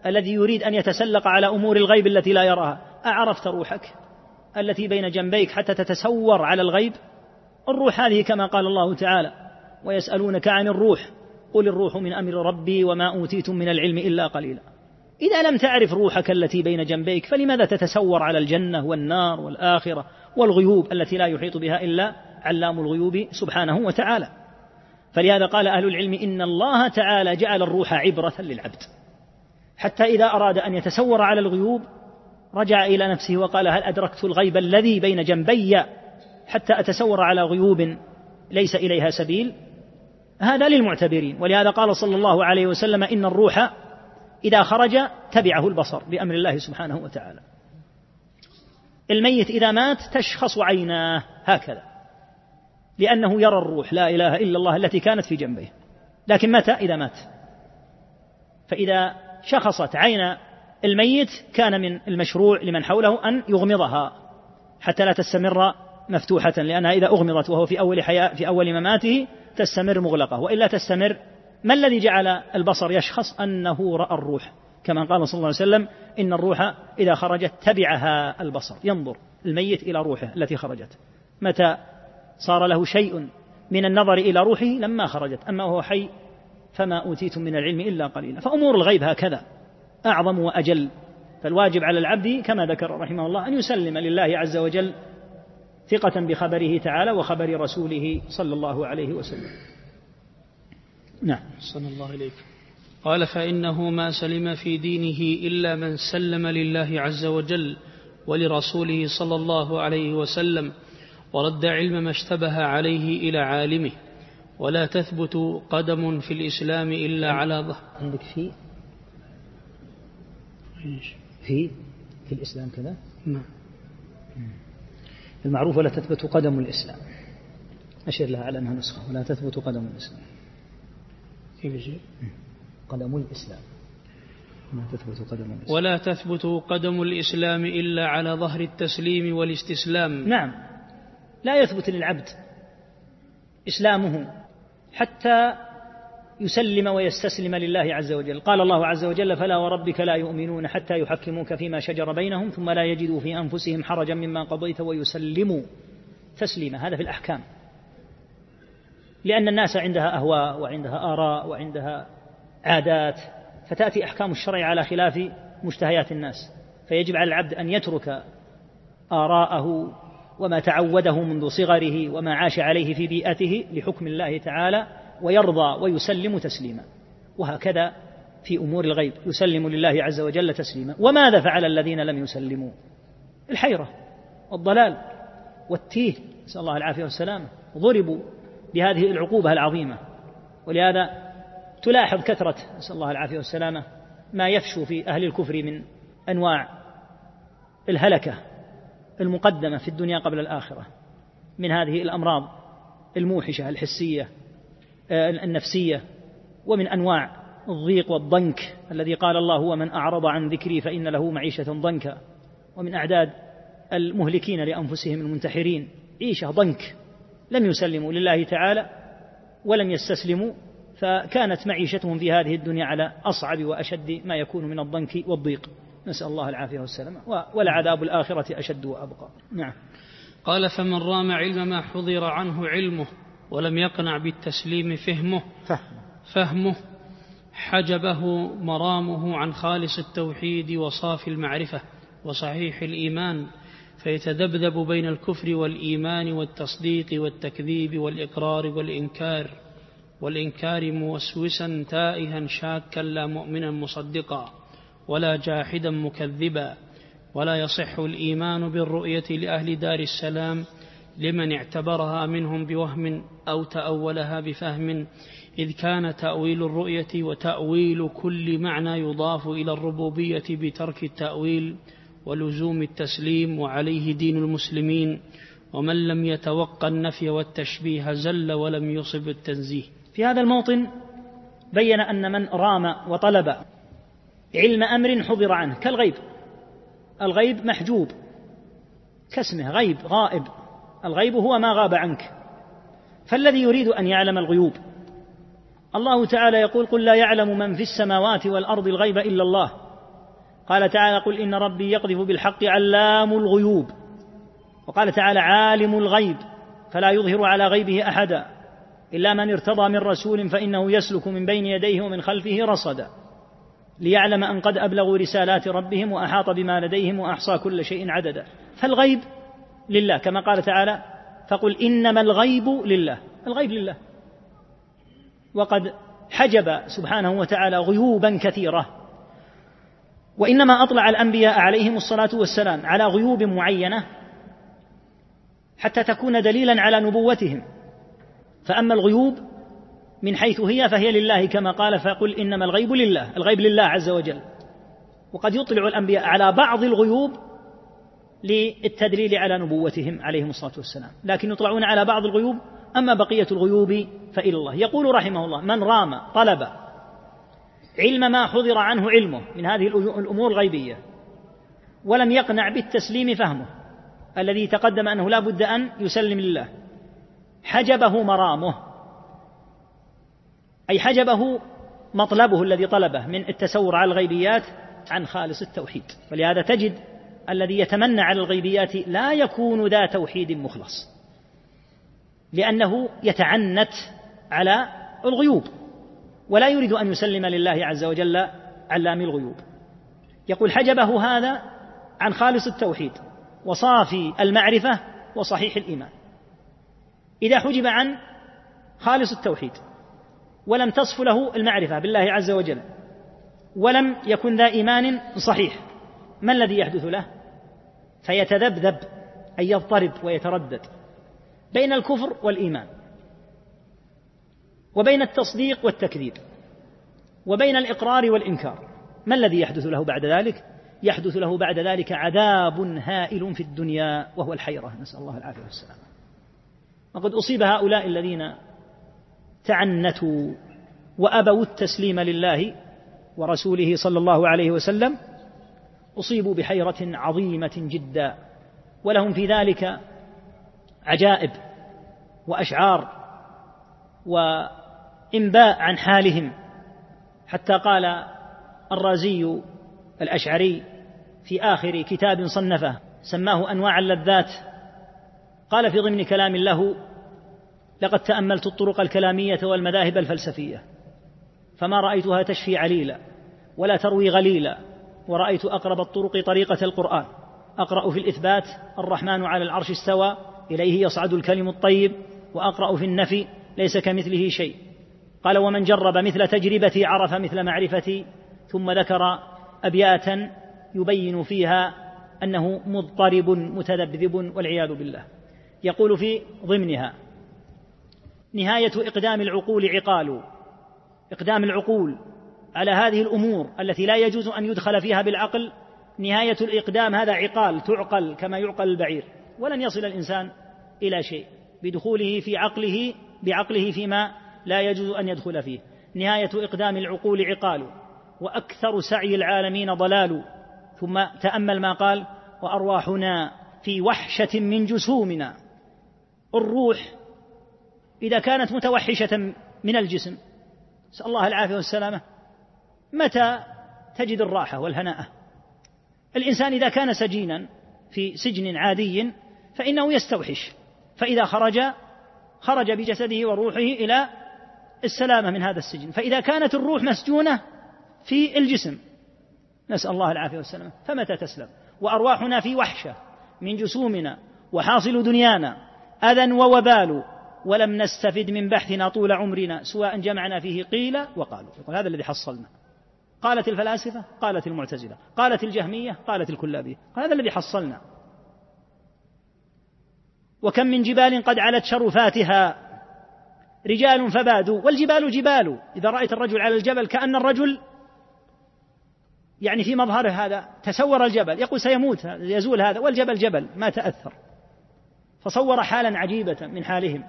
[SPEAKER 2] الذي يريد ان يتسلق على امور الغيب التي لا يراها اعرفت روحك التي بين جنبيك حتى تتسور على الغيب الروح هذه كما قال الله تعالى ويسألونك عن الروح قل الروح من أمر ربي وما أوتيتم من العلم إلا قليلا إذا لم تعرف روحك التي بين جنبيك فلماذا تتسور على الجنة والنار والآخرة والغيوب التي لا يحيط بها إلا علام الغيوب سبحانه وتعالى فلهذا قال أهل العلم إن الله تعالى جعل الروح عبرة للعبد حتى إذا أراد أن يتسور على الغيوب رجع إلى نفسه وقال هل أدركت الغيب الذي بين جنبي حتى أتسور على غيوب ليس إليها سبيل هذا للمعتبرين ولهذا قال صلى الله عليه وسلم إن الروح إذا خرج تبعه البصر بأمر الله سبحانه وتعالى الميت إذا مات تشخص عيناه هكذا لأنه يرى الروح لا إله إلا الله التي كانت في جنبه لكن متى إذا مات فإذا شخصت عين الميت كان من المشروع لمن حوله أن يغمضها حتى لا تستمر مفتوحة لأنها إذا أغمضت وهو في أول حياة في أول مماته تستمر مغلقة وإلا تستمر ما الذي جعل البصر يشخص أنه رأى الروح كما قال صلى الله عليه وسلم إن الروح إذا خرجت تبعها البصر ينظر الميت إلى روحه التي خرجت متى صار له شيء من النظر إلى روحه لما خرجت أما وهو حي فما أوتيتم من العلم إلا قليلا فأمور الغيب هكذا أعظم وأجل فالواجب على العبد كما ذكر رحمه الله أن يسلم لله عز وجل ثقة بخبره تعالى وخبر رسوله صلى الله عليه وسلم
[SPEAKER 1] نعم صلى الله إليك قال فإنه ما سلم في دينه إلا من سلم لله عز وجل ولرسوله صلى الله عليه وسلم ورد علم ما اشتبه عليه إلى عالمه ولا تثبت قدم في الإسلام إلا على ظهر عندك
[SPEAKER 2] في في في الإسلام كذا نعم المعروف ولا تثبت قدم الإسلام أشير لها على أنها نسخة ولا تثبت قدم الإسلام كيف يجي قدم الإسلام ما
[SPEAKER 1] تثبت قدم الإسلام ولا تثبت قدم الإسلام إلا على ظهر التسليم والاستسلام نعم
[SPEAKER 2] لا يثبت للعبد إسلامه حتى يسلم ويستسلم لله عز وجل قال الله عز وجل فلا وربك لا يؤمنون حتى يحكموك فيما شجر بينهم ثم لا يجدوا في أنفسهم حرجا مما قضيت ويسلموا تسليما هذا في الأحكام لأن الناس عندها أهواء وعندها آراء وعندها عادات فتأتي أحكام الشرع على خلاف مشتهيات الناس فيجب على العبد أن يترك آراءه وما تعوده منذ صغره وما عاش عليه في بيئته لحكم الله تعالى ويرضى ويسلم تسليما وهكذا في امور الغيب يسلم لله عز وجل تسليما وماذا فعل الذين لم يسلموا الحيره والضلال والتيه نسال الله العافيه والسلامه ضربوا بهذه العقوبه العظيمه ولهذا تلاحظ كثره نسال الله العافيه والسلامه ما يفشو في اهل الكفر من انواع الهلكه المقدمه في الدنيا قبل الاخره من هذه الامراض الموحشه الحسيه آه، النفسية ومن أنواع الضيق والضنك الذي قال الله ومن أعرض عن ذكري فإن له معيشة ضنكا ومن أعداد المهلكين لأنفسهم المنتحرين عيشة ضنك لم يسلموا لله تعالى ولم يستسلموا فكانت معيشتهم في هذه الدنيا على أصعب وأشد ما يكون من الضنك والضيق نسأل الله العافية والسلامة ولعذاب الآخرة أشد وأبقى نعم
[SPEAKER 1] قال فمن رام علم ما حضر عنه علمه ولم يقنع بالتسليم
[SPEAKER 2] فهمه فهمه,
[SPEAKER 1] فهمه حجبه مرامه عن خالص التوحيد وصافي المعرفة وصحيح الإيمان فيتذبذب بين الكفر والإيمان والتصديق والتكذيب والإقرار والإنكار والإنكار موسوسا تائها شاكا لا مؤمنا مصدقا ولا جاحدا مكذبا ولا يصح الإيمان بالرؤية لأهل دار السلام لمن اعتبرها منهم بوهم أو تأولها بفهم إذ كان تأويل الرؤية وتأويل كل معنى يضاف إلى الربوبية بترك التأويل ولزوم التسليم وعليه دين المسلمين ومن لم يتوقع النفي والتشبيه زل ولم يصب التنزيه
[SPEAKER 2] في هذا الموطن بين أن من رام وطلب علم أمر حضر عنه كالغيب الغيب محجوب كاسمه غيب غائب الغيب هو ما غاب عنك فالذي يريد ان يعلم الغيوب الله تعالى يقول قل لا يعلم من في السماوات والارض الغيب الا الله قال تعالى قل ان ربي يقذف بالحق علام الغيوب وقال تعالى عالم الغيب فلا يظهر على غيبه احدا الا من ارتضى من رسول فانه يسلك من بين يديه ومن خلفه رصدا ليعلم ان قد ابلغوا رسالات ربهم واحاط بما لديهم واحصى كل شيء عددا فالغيب لله كما قال تعالى فقل إنما الغيب لله الغيب لله وقد حجب سبحانه وتعالى غيوبا كثيرة وإنما أطلع الأنبياء عليهم الصلاة والسلام على غيوب معينة حتى تكون دليلا على نبوتهم فأما الغيوب من حيث هي فهي لله كما قال فقل إنما الغيب لله الغيب لله عز وجل وقد يطلع الأنبياء على بعض الغيوب للتدليل على نبوتهم عليهم الصلاة والسلام لكن يطلعون على بعض الغيوب أما بقية الغيوب فإلى الله يقول رحمه الله من رام طلب علم ما حضر عنه علمه من هذه الأمور الغيبية ولم يقنع بالتسليم فهمه الذي تقدم أنه لا بد أن يسلم لله حجبه مرامه أي حجبه مطلبه الذي طلبه من التسور على الغيبيات عن خالص التوحيد ولهذا تجد الذي يتمنى على الغيبيات لا يكون ذا توحيد مخلص لأنه يتعنت على الغيوب ولا يريد أن يسلم لله عز وجل علام الغيوب يقول حجبه هذا عن خالص التوحيد وصافي المعرفة وصحيح الإيمان إذا حجب عن خالص التوحيد ولم تصف له المعرفة بالله عز وجل ولم يكن ذا إيمان صحيح ما الذي يحدث له فيتذبذب أي يضطرب ويتردد بين الكفر والإيمان وبين التصديق والتكذيب وبين الإقرار والإنكار ما الذي يحدث له بعد ذلك؟ يحدث له بعد ذلك عذاب هائل في الدنيا وهو الحيرة نسأل الله العافية والسلامة وقد أصيب هؤلاء الذين تعنتوا وأبوا التسليم لله ورسوله صلى الله عليه وسلم أصيبوا بحيرة عظيمة جدا ولهم في ذلك عجائب وأشعار وإنباء عن حالهم حتى قال الرازي الأشعري في آخر كتاب صنفه سماه أنواع اللذات قال في ضمن كلام له لقد تأملت الطرق الكلامية والمذاهب الفلسفية فما رأيتها تشفي عليلا ولا تروي غليلا ورأيت أقرب الطرق طريقة القرآن أقرأ في الإثبات الرحمن على العرش استوى إليه يصعد الكلم الطيب وأقرأ في النفي ليس كمثله شيء قال ومن جرب مثل تجربتي عرف مثل معرفتي ثم ذكر أبياتا يبين فيها أنه مضطرب متذبذب والعياذ بالله يقول في ضمنها نهاية إقدام العقول عقال إقدام العقول على هذه الامور التي لا يجوز ان يدخل فيها بالعقل نهايه الاقدام هذا عقال تعقل كما يعقل البعير ولن يصل الانسان الى شيء بدخوله في عقله بعقله فيما لا يجوز ان يدخل فيه نهايه اقدام العقول عقال واكثر سعي العالمين ضلال ثم تامل ما قال وارواحنا في وحشه من جسومنا الروح اذا كانت متوحشه من الجسم نسال الله العافيه والسلامه متى تجد الراحة والهناءة الإنسان إذا كان سجينا في سجن عادي فإنه يستوحش فإذا خرج خرج بجسده وروحه إلى السلامة من هذا السجن فإذا كانت الروح مسجونة في الجسم نسأل الله العافية والسلامة فمتى تسلم وأرواحنا في وحشة من جسومنا وحاصل دنيانا أذى ووبال ولم نستفد من بحثنا طول عمرنا سواء جمعنا فيه قيل وقالوا يقول هذا الذي حصلنا قالت الفلاسفة قالت المعتزلة قالت الجهمية قالت الكلابية هذا الذي حصلنا وكم من جبال قد علت شرفاتها رجال فبادوا والجبال جبال إذا رأيت الرجل على الجبل كأن الرجل يعني في مظهره هذا تسور الجبل يقول سيموت يزول هذا والجبل جبل ما تأثر فصور حالا عجيبة من حالهم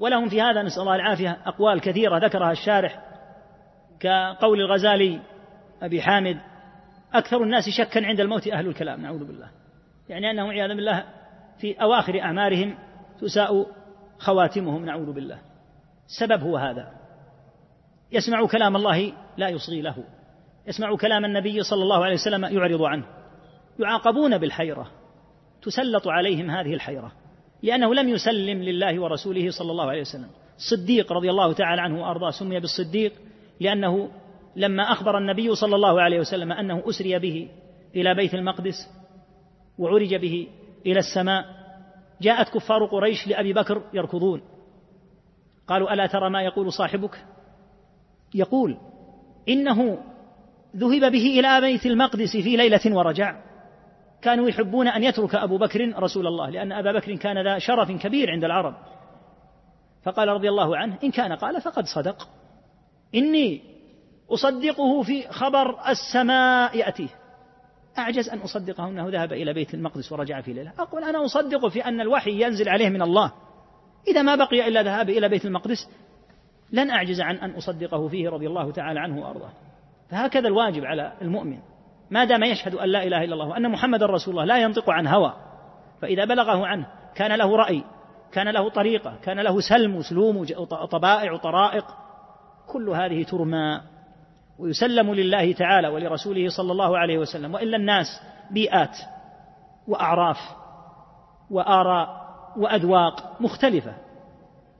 [SPEAKER 2] ولهم في هذا نسأل الله العافية أقوال كثيرة ذكرها الشارح كقول الغزالي أبي حامد أكثر الناس شكا عند الموت أهل الكلام نعوذ بالله يعني أنهم عياذا بالله في أواخر أعمارهم تساء خواتمهم نعوذ بالله السبب هو هذا يسمع كلام الله لا يصغي له يسمع كلام النبي صلى الله عليه وسلم يعرض عنه يعاقبون بالحيرة تسلط عليهم هذه الحيرة لأنه لم يسلم لله ورسوله صلى الله عليه وسلم الصديق رضي الله تعالى عنه وأرضاه سمي بالصديق لأنه لما أخبر النبي صلى الله عليه وسلم أنه أسري به إلى بيت المقدس وعرج به إلى السماء جاءت كفار قريش لأبي بكر يركضون قالوا ألا ترى ما يقول صاحبك يقول إنه ذهب به إلى بيت المقدس في ليلة ورجع كانوا يحبون أن يترك أبو بكر رسول الله لأن أبا بكر كان ذا شرف كبير عند العرب فقال رضي الله عنه إن كان قال فقد صدق إني أصدقه في خبر السماء يأتيه أعجز أن أصدقه أنه ذهب إلى بيت المقدس ورجع في ليلة أقول أنا أصدقه في أن الوحي ينزل عليه من الله إذا ما بقي إلا ذهاب إلى بيت المقدس لن أعجز عن أن أصدقه فيه رضي الله تعالى عنه وأرضاه فهكذا الواجب على المؤمن ما دام يشهد أن لا إله إلا الله وأن محمد رسول الله لا ينطق عن هوى فإذا بلغه عنه كان له رأي كان له طريقة كان له سلم وسلوم وطبائع وطرائق كل هذه ترمى ويسلم لله تعالى ولرسوله صلى الله عليه وسلم والا الناس بيئات واعراف واراء واذواق مختلفه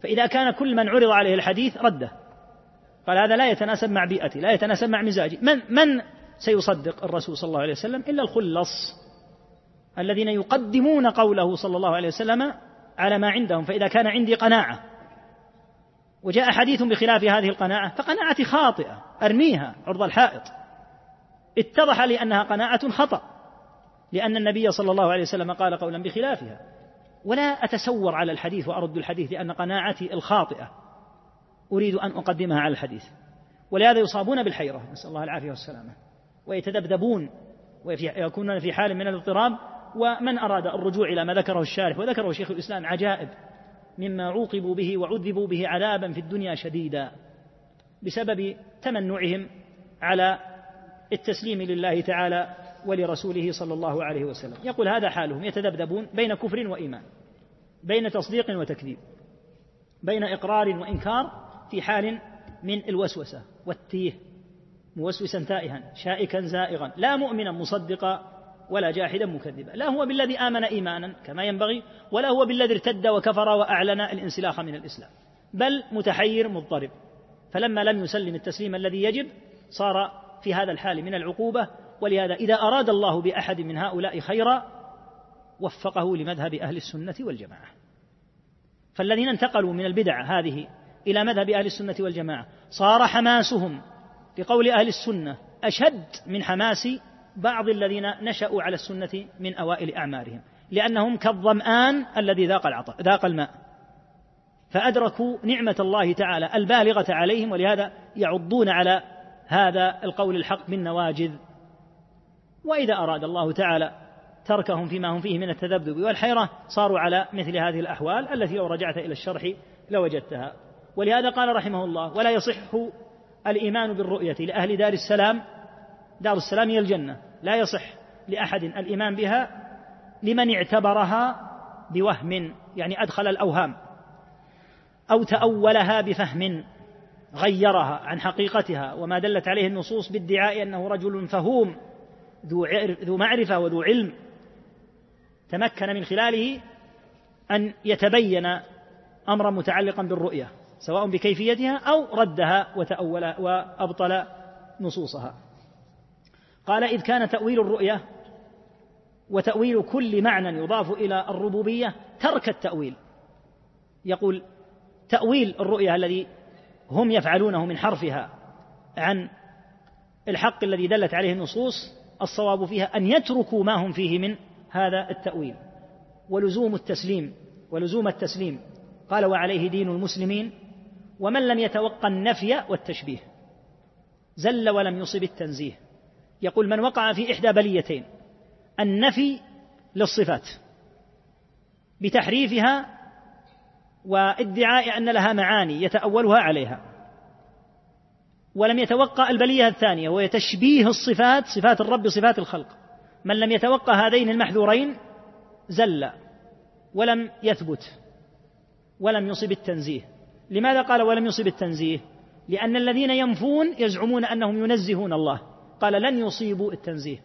[SPEAKER 2] فاذا كان كل من عرض عليه الحديث رده قال هذا لا يتناسب مع بيئتي لا يتناسب مع مزاجي من من سيصدق الرسول صلى الله عليه وسلم الا الخلص الذين يقدمون قوله صلى الله عليه وسلم على ما عندهم فاذا كان عندي قناعه وجاء حديث بخلاف هذه القناعة فقناعتي خاطئة أرميها عرض الحائط اتضح لي أنها قناعة خطأ لأن النبي صلى الله عليه وسلم قال قولا بخلافها ولا أتسور على الحديث وأرد الحديث لأن قناعتي الخاطئة أريد أن أقدمها على الحديث ولهذا يصابون بالحيرة نسأل الله العافية والسلامة ويتذبذبون ويكونون في حال من الاضطراب ومن أراد الرجوع إلى ما ذكره الشارح وذكره شيخ الإسلام عجائب مما عوقبوا به وعذبوا به عذابا في الدنيا شديدا بسبب تمنعهم على التسليم لله تعالى ولرسوله صلى الله عليه وسلم يقول هذا حالهم يتذبذبون بين كفر وإيمان بين تصديق وتكذيب بين إقرار وإنكار في حال من الوسوسة والتيه موسوسا تائها شائكا زائغا لا مؤمنا مصدقا ولا جاحدا مكذبا لا هو بالذي آمن إيمانا كما ينبغي ولا هو بالذي ارتد وكفر وأعلن الانسلاخ من الإسلام بل متحير مضطرب فلما لم يسلم التسليم الذي يجب صار في هذا الحال من العقوبة ولهذا إذا أراد الله بأحد من هؤلاء خيرا وفقه لمذهب أهل السنة والجماعة فالذين انتقلوا من البدع هذه إلى مذهب أهل السنة والجماعة صار حماسهم لقول أهل السنة أشد من حماس بعض الذين نشأوا على السنة من أوائل أعمارهم لأنهم كالظمآن الذي ذاق العطاء ذاق الماء فأدركوا نعمة الله تعالى البالغة عليهم ولهذا يعضون على هذا القول الحق بالنواجذ وإذا أراد الله تعالى تركهم فيما هم فيه من التذبذب والحيرة صاروا على مثل هذه الأحوال التي لو رجعت إلى الشرح لوجدتها ولهذا قال رحمه الله ولا يصح الإيمان بالرؤية لأهل دار السلام دار السلام هي الجنة لا يصح لأحد الإيمان بها لمن اعتبرها بوهم يعني أدخل الأوهام أو تأولها بفهم غيرها عن حقيقتها وما دلت عليه النصوص بادعاء أنه رجل فهوم ذو معرفة وذو علم تمكن من خلاله أن يتبين أمرا متعلقا بالرؤية سواء بكيفيتها أو ردها وتأول وأبطل نصوصها قال إذ كان تأويل الرؤية وتأويل كل معنى يضاف إلى الربوبية ترك التأويل يقول تأويل الرؤية الذي هم يفعلونه من حرفها عن الحق الذي دلت عليه النصوص الصواب فيها أن يتركوا ما هم فيه من هذا التأويل ولزوم التسليم ولزوم التسليم قال وعليه دين المسلمين ومن لم يتوقع النفي والتشبيه زل ولم يصب التنزيه يقول من وقع في إحدى بليتين النفي للصفات بتحريفها وادعاء أن لها معاني يتأولها عليها ولم يتوقع البلية الثانية وهي تشبيه الصفات صفات الرب بصفات الخلق من لم يتوقع هذين المحذورين زل ولم يثبت ولم يصب التنزيه لماذا قال ولم يصب التنزيه لأن الذين ينفون يزعمون أنهم ينزهون الله قال لن يصيبوا التنزيه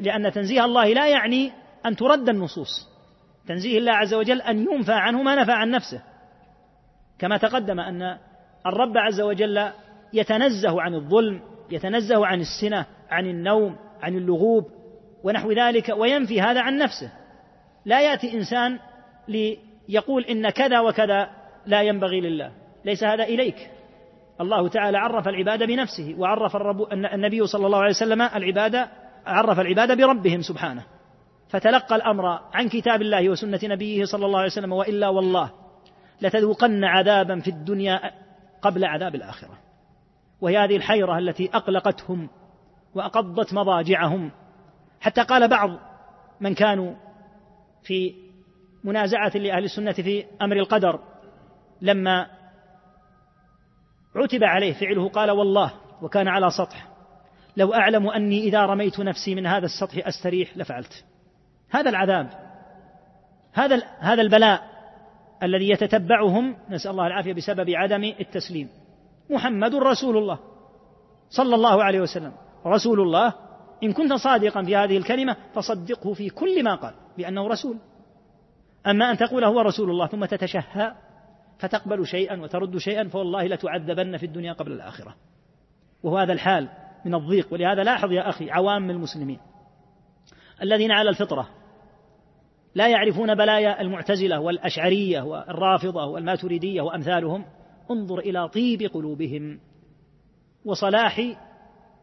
[SPEAKER 2] لأن تنزيه الله لا يعني أن ترد النصوص تنزيه الله عز وجل أن ينفى عنه ما نفى عن نفسه كما تقدم أن الرب عز وجل يتنزه عن الظلم يتنزه عن السنة عن النوم عن اللغوب ونحو ذلك وينفي هذا عن نفسه لا يأتي إنسان ليقول إن كذا وكذا لا ينبغي لله ليس هذا إليك الله تعالى عرف العباد بنفسه وعرف الرب النبي صلى الله عليه وسلم العباد عرف العباد بربهم سبحانه فتلقى الامر عن كتاب الله وسنه نبيه صلى الله عليه وسلم والا والله لتذوقن عذابا في الدنيا قبل عذاب الاخره وهي هذه الحيره التي اقلقتهم واقضت مضاجعهم حتى قال بعض من كانوا في منازعه لاهل السنه في امر القدر لما عتب عليه فعله قال والله وكان على سطح لو أعلم أني إذا رميت نفسي من هذا السطح أستريح لفعلت هذا العذاب هذا هذا البلاء الذي يتتبعهم نسأل الله العافية بسبب عدم التسليم محمد رسول الله صلى الله عليه وسلم رسول الله إن كنت صادقا في هذه الكلمة فصدقه في كل ما قال بأنه رسول أما أن تقول هو رسول الله ثم تتشهى فتقبل شيئا وترد شيئا فوالله لتعذبن في الدنيا قبل الآخرة وهو هذا الحال من الضيق ولهذا لاحظ يا أخي عوام المسلمين الذين على الفطرة لا يعرفون بلايا المعتزلة والأشعرية والرافضة والماتريدية وأمثالهم انظر إلى طيب قلوبهم وصلاح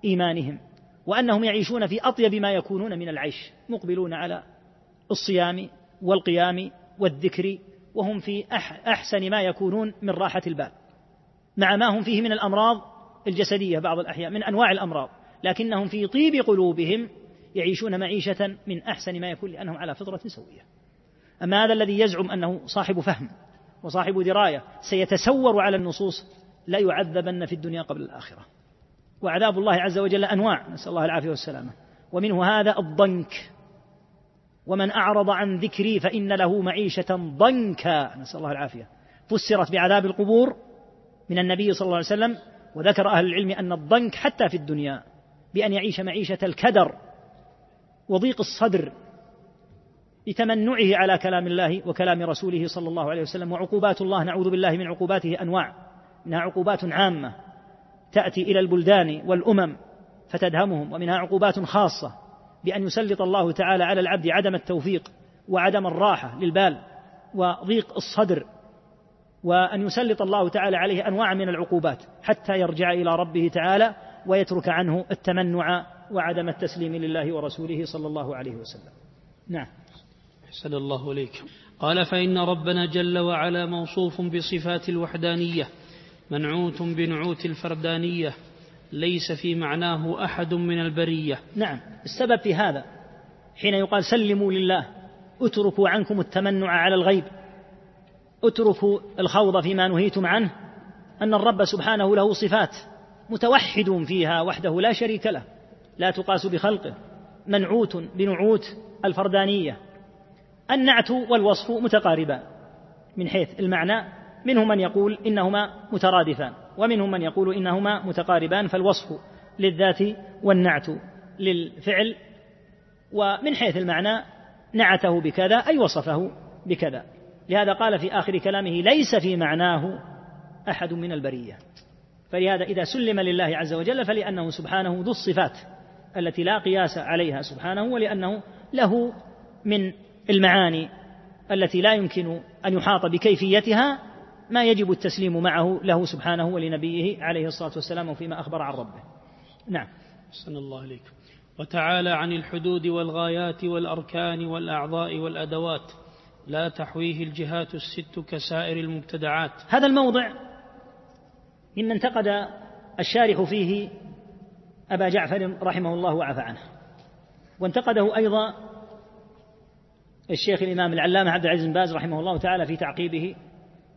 [SPEAKER 2] إيمانهم وأنهم يعيشون في أطيب ما يكونون من العيش مقبلون على الصيام والقيام والذكر وهم في أحسن ما يكونون من راحة البال مع ما هم فيه من الأمراض الجسدية بعض الأحيان من أنواع الأمراض لكنهم في طيب قلوبهم يعيشون معيشة من أحسن ما يكون لأنهم على فطرة سوية أما هذا الذي يزعم أنه صاحب فهم وصاحب دراية سيتسور على النصوص لا يعذبن في الدنيا قبل الآخرة وعذاب الله عز وجل أنواع نسأل الله العافية والسلامة ومنه هذا الضنك ومن أعرض عن ذكري فإن له معيشة ضنكا نسأل الله العافية فسرت بعذاب القبور من النبي صلى الله عليه وسلم وذكر أهل العلم أن الضنك حتى في الدنيا بأن يعيش معيشة الكدر وضيق الصدر لتمنعه على كلام الله وكلام رسوله صلى الله عليه وسلم وعقوبات الله نعوذ بالله من عقوباته أنواع منها عقوبات عامة تأتي إلى البلدان والأمم فتدهمهم ومنها عقوبات خاصة بأن يسلط الله تعالى على العبد عدم التوفيق وعدم الراحة للبال وضيق الصدر وأن يسلط الله تعالى عليه أنواع من العقوبات حتى يرجع إلى ربه تعالى ويترك عنه التمنع وعدم التسليم لله ورسوله صلى الله عليه وسلم
[SPEAKER 1] نعم أحسن الله إليكم قال فإن ربنا جل وعلا موصوف بصفات الوحدانية منعوت بنعوت الفردانية ليس في معناه أحد من البرية
[SPEAKER 2] نعم السبب في هذا حين يقال سلموا لله اتركوا عنكم التمنع على الغيب اتركوا الخوض فيما نهيتم عنه أن الرب سبحانه له صفات متوحد فيها وحده لا شريك له لا تقاس بخلقه منعوت بنعوت الفردانية النعت والوصف متقاربان من حيث المعنى منهم من يقول إنهما مترادفان ومنهم من يقول إنهما متقاربان فالوصف للذات والنعت للفعل ومن حيث المعنى نعته بكذا أي وصفه بكذا لهذا قال في آخر كلامه ليس في معناه أحد من البرية فلهذا إذا سلم لله عز وجل فلأنه سبحانه ذو الصفات التي لا قياس عليها سبحانه ولأنه له من المعاني التي لا يمكن أن يحاط بكيفيتها ما يجب التسليم معه له سبحانه ولنبيه عليه الصلاة والسلام وفيما أخبر عن ربه
[SPEAKER 1] نعم صلى الله عليك وتعالى عن الحدود والغايات والأركان والأعضاء والأدوات لا تحويه الجهات الست كسائر المبتدعات
[SPEAKER 2] هذا الموضع مما انتقد الشارح فيه أبا جعفر رحمه الله وعفى عنه وانتقده أيضا الشيخ الإمام العلامة عبد العزيز بن باز رحمه الله تعالى في تعقيبه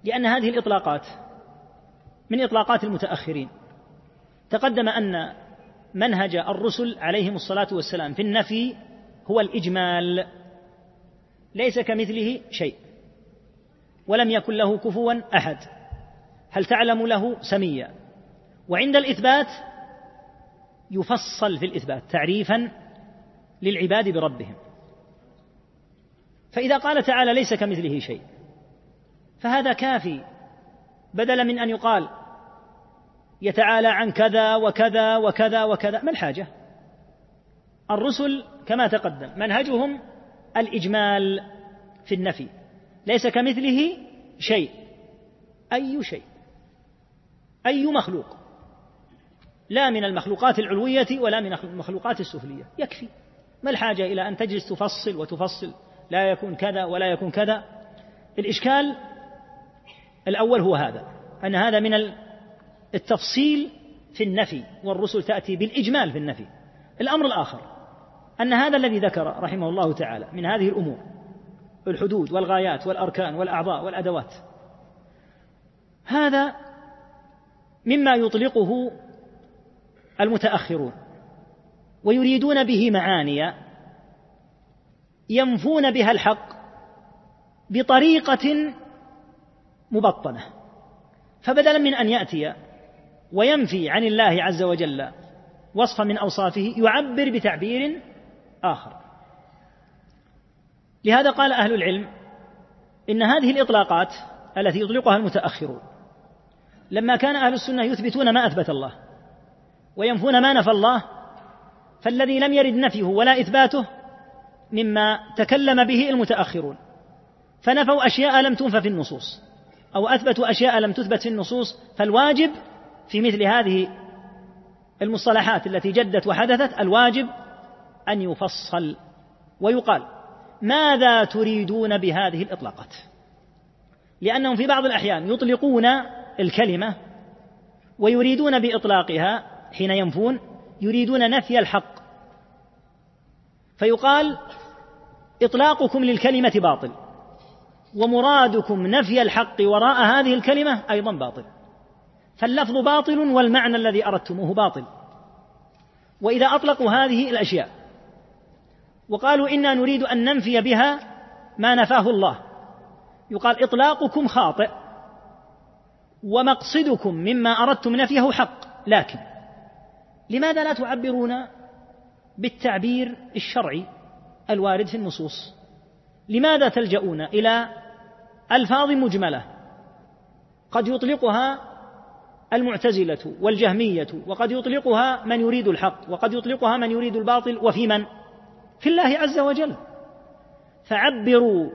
[SPEAKER 2] لأن هذه الإطلاقات من إطلاقات المتأخرين تقدم أن منهج الرسل عليهم الصلاة والسلام في النفي هو الإجمال ليس كمثله شيء ولم يكن له كفوا أحد هل تعلم له سميا وعند الإثبات يفصل في الإثبات تعريفا للعباد بربهم فإذا قال تعالى ليس كمثله شيء فهذا كافي بدلا من ان يقال يتعالى عن كذا وكذا وكذا وكذا ما الحاجه الرسل كما تقدم منهجهم الاجمال في النفي ليس كمثله شيء اي شيء اي مخلوق لا من المخلوقات العلويه ولا من المخلوقات السفليه يكفي ما الحاجه الى ان تجلس تفصل وتفصل لا يكون كذا ولا يكون كذا الاشكال الأول هو هذا أن هذا من التفصيل في النفي والرسل تأتي بالإجمال في النفي الأمر الآخر أن هذا الذي ذكر رحمه الله تعالى من هذه الأمور الحدود والغايات والأركان والأعضاء والأدوات هذا مما يطلقه المتأخرون ويريدون به معاني ينفون بها الحق بطريقة مبطنة فبدلا من أن يأتي وينفي عن الله عز وجل وصفا من أوصافه يعبر بتعبير آخر لهذا قال أهل العلم إن هذه الإطلاقات التي يطلقها المتأخرون لما كان أهل السنة يثبتون ما أثبت الله وينفون ما نفى الله فالذي لم يرد نفيه ولا إثباته مما تكلم به المتأخرون فنفوا أشياء لم تنف في النصوص أو أثبتوا أشياء لم تثبت في النصوص فالواجب في مثل هذه المصطلحات التي جدت وحدثت الواجب أن يفصل ويقال ماذا تريدون بهذه الإطلاقات لأنهم في بعض الأحيان يطلقون الكلمة ويريدون بإطلاقها حين ينفون يريدون نفي الحق فيقال إطلاقكم للكلمة باطل ومرادكم نفي الحق وراء هذه الكلمة أيضا باطل فاللفظ باطل والمعنى الذي أردتموه باطل وإذا أطلقوا هذه الأشياء وقالوا إنا نريد أن ننفي بها ما نفاه الله يقال إطلاقكم خاطئ ومقصدكم مما أردتم نفيه حق لكن لماذا لا تعبرون بالتعبير الشرعي الوارد في النصوص لماذا تلجؤون إلى ألفاظ مجملة قد يطلقها المعتزلة والجهمية وقد يطلقها من يريد الحق وقد يطلقها من يريد الباطل وفي من؟ في الله عز وجل فعبروا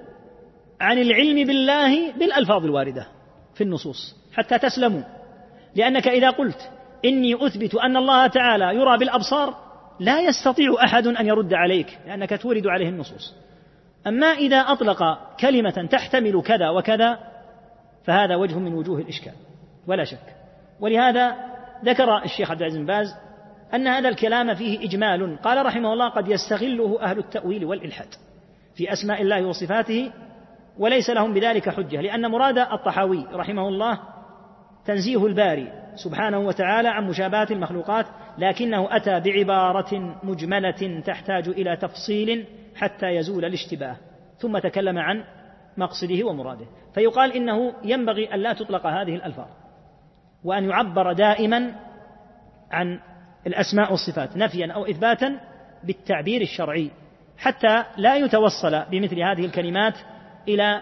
[SPEAKER 2] عن العلم بالله بالألفاظ الواردة في النصوص حتى تسلموا لأنك إذا قلت إني أثبت أن الله تعالى يرى بالأبصار لا يستطيع أحد أن يرد عليك لأنك تورد عليه النصوص أما إذا أطلق كلمة تحتمل كذا وكذا فهذا وجه من وجوه الإشكال ولا شك ولهذا ذكر الشيخ عبد العزيز بن باز أن هذا الكلام فيه إجمال قال رحمه الله قد يستغله أهل التأويل والإلحاد في أسماء الله وصفاته وليس لهم بذلك حجة لأن مراد الطحاوي رحمه الله تنزيه الباري سبحانه وتعالى عن مشابهة المخلوقات لكنه أتى بعبارة مجملة تحتاج إلى تفصيل حتى يزول الاشتباه ثم تكلم عن مقصده ومراده فيقال إنه ينبغي أن لا تطلق هذه الألفاظ وأن يعبر دائما عن الأسماء والصفات نفيا أو إثباتا بالتعبير الشرعي حتى لا يتوصل بمثل هذه الكلمات إلى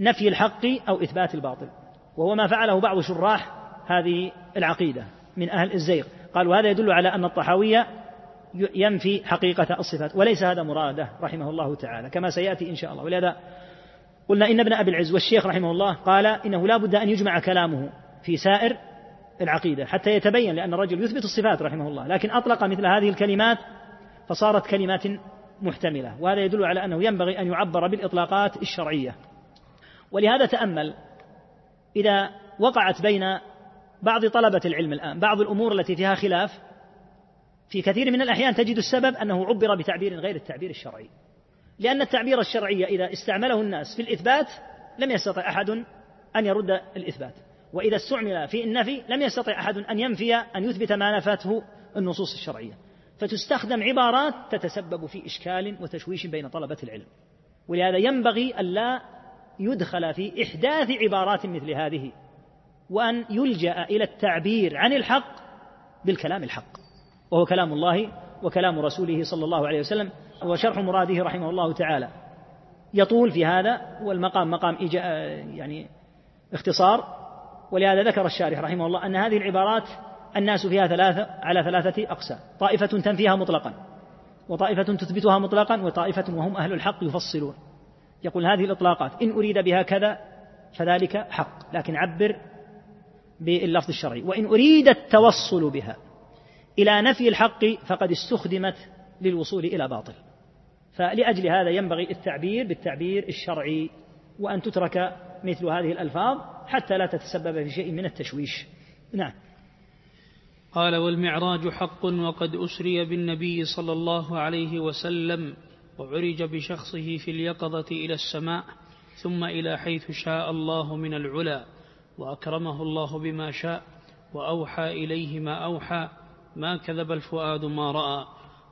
[SPEAKER 2] نفي الحق أو إثبات الباطل وهو ما فعله بعض شراح هذه العقيدة من أهل الزيغ قالوا هذا يدل على أن الطحاوية ينفي حقيقة الصفات وليس هذا مراده رحمه الله تعالى كما سيأتي إن شاء الله ولهذا قلنا إن ابن أبي العز والشيخ رحمه الله قال إنه لا بد أن يجمع كلامه في سائر العقيدة حتى يتبين لأن الرجل يثبت الصفات رحمه الله لكن أطلق مثل هذه الكلمات فصارت كلمات محتملة وهذا يدل على أنه ينبغي أن يعبر بالإطلاقات الشرعية ولهذا تأمل إذا وقعت بين بعض طلبة العلم الآن بعض الأمور التي فيها خلاف في كثير من الأحيان تجد السبب أنه عبر بتعبير غير التعبير الشرعي لأن التعبير الشرعي إذا استعمله الناس في الإثبات لم يستطع أحد أن يرد الإثبات وإذا استعمل في النفي لم يستطع أحد أن ينفي أن يثبت ما نفته النصوص الشرعية فتستخدم عبارات تتسبب في إشكال وتشويش بين طلبة العلم ولهذا ينبغي ألا يدخل في إحداث عبارات مثل هذه وأن يلجأ إلى التعبير عن الحق بالكلام الحق وهو كلام الله وكلام رسوله صلى الله عليه وسلم وشرح مراده رحمه الله تعالى يطول في هذا والمقام مقام يعني اختصار ولهذا ذكر الشارح رحمه الله أن هذه العبارات الناس فيها ثلاثة على ثلاثة أقسام طائفة تنفيها مطلقا وطائفة تثبتها مطلقا وطائفة وهم أهل الحق يفصلون يقول هذه الإطلاقات إن أريد بها كذا فذلك حق لكن عبر باللفظ الشرعي وإن أريد التوصل بها إلى نفي الحق فقد استخدمت للوصول إلى باطل فلأجل هذا ينبغي التعبير بالتعبير الشرعي وأن تترك مثل هذه الألفاظ حتى لا تتسبب في شيء من التشويش نعم
[SPEAKER 1] قال والمعراج حق وقد أسري بالنبي صلى الله عليه وسلم وعرج بشخصه في اليقظة إلى السماء ثم إلى حيث شاء الله من العلا وأكرمه الله بما شاء وأوحى إليه ما أوحى ما كذب الفؤاد ما رأى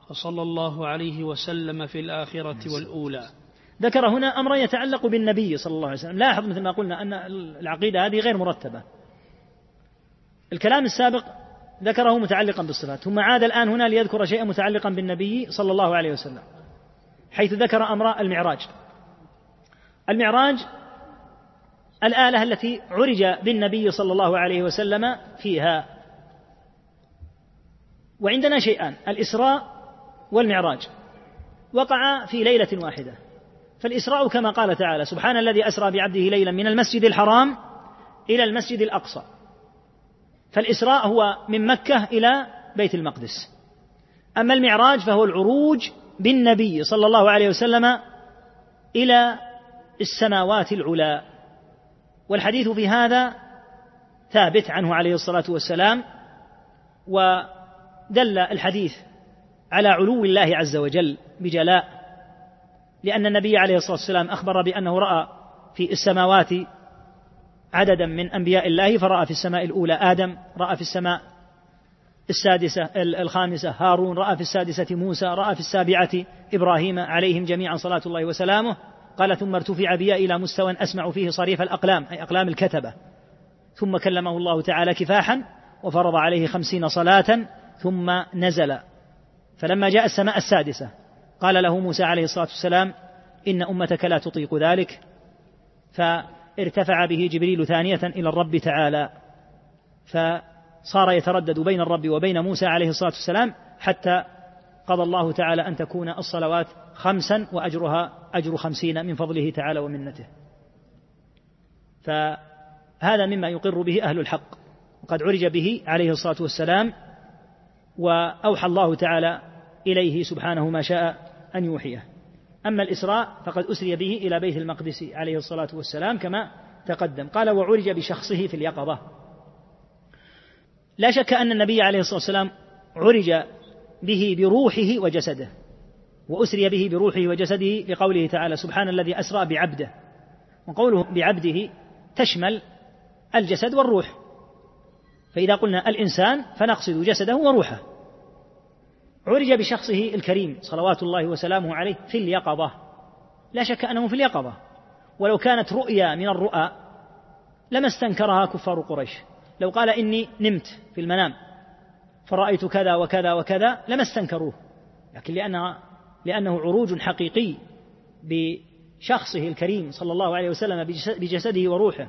[SPEAKER 1] فصلى الله عليه وسلم في الآخرة نعم. والأولى
[SPEAKER 2] ذكر هنا أمرا يتعلق بالنبي صلى الله عليه وسلم لاحظ مثل ما قلنا أن العقيدة هذه غير مرتبة الكلام السابق ذكره متعلقا بالصفات ثم عاد الآن هنا ليذكر شيئا متعلقا بالنبي صلى الله عليه وسلم حيث ذكر أمر المعراج المعراج الآلة التي عرج بالنبي صلى الله عليه وسلم فيها وعندنا شيئان الإسراء والمعراج وقع في ليلة واحدة فالإسراء كما قال تعالى سبحان الذي أسرى بعبده ليلا من المسجد الحرام إلى المسجد الأقصى فالإسراء هو من مكة إلى بيت المقدس أما المعراج فهو العروج بالنبي صلى الله عليه وسلم إلى السماوات العلى والحديث في هذا ثابت عنه عليه الصلاة والسلام و دل الحديث على علو الله عز وجل بجلاء لأن النبي عليه الصلاة والسلام أخبر بأنه رأى في السماوات عددا من أنبياء الله فرأى في السماء الأولى آدم رأى في السماء السادسة الخامسة هارون رأى في السادسة موسى رأى في السابعة إبراهيم عليهم جميعا صلاة الله وسلامه قال ثم ارتفع بي إلى مستوى أسمع فيه صريف الأقلام أي أقلام الكتبة ثم كلمه الله تعالى كفاحا وفرض عليه خمسين صلاة ثم نزل فلما جاء السماء السادسة قال له موسى عليه الصلاة والسلام إن أمتك لا تطيق ذلك فارتفع به جبريل ثانية إلى الرب تعالى فصار يتردد بين الرب وبين موسى عليه الصلاة والسلام حتى قضى الله تعالى أن تكون الصلوات خمسا وأجرها أجر خمسين من فضله تعالى ومنته فهذا مما يقر به أهل الحق وقد عرج به عليه الصلاة والسلام وأوحى الله تعالى إليه سبحانه ما شاء أن يوحيه أما الإسراء فقد أسري به إلى بيت المقدس عليه الصلاة والسلام كما تقدم قال وعرج بشخصه في اليقظة لا شك أن النبي عليه الصلاة والسلام عرج به بروحه وجسده وأسري به بروحه وجسده لقوله تعالى سبحان الذي أسرى بعبده وقوله بعبده تشمل الجسد والروح فإذا قلنا الإنسان فنقصد جسده وروحه عرج بشخصه الكريم صلوات الله وسلامه عليه في اليقظة لا شك أنه في اليقظة ولو كانت رؤيا من الرؤى لما استنكرها كفار قريش لو قال إني نمت في المنام فرأيت كذا وكذا وكذا لما استنكروه لكن لأنه, لأنه عروج حقيقي بشخصه الكريم صلى الله عليه وسلم بجسده وروحه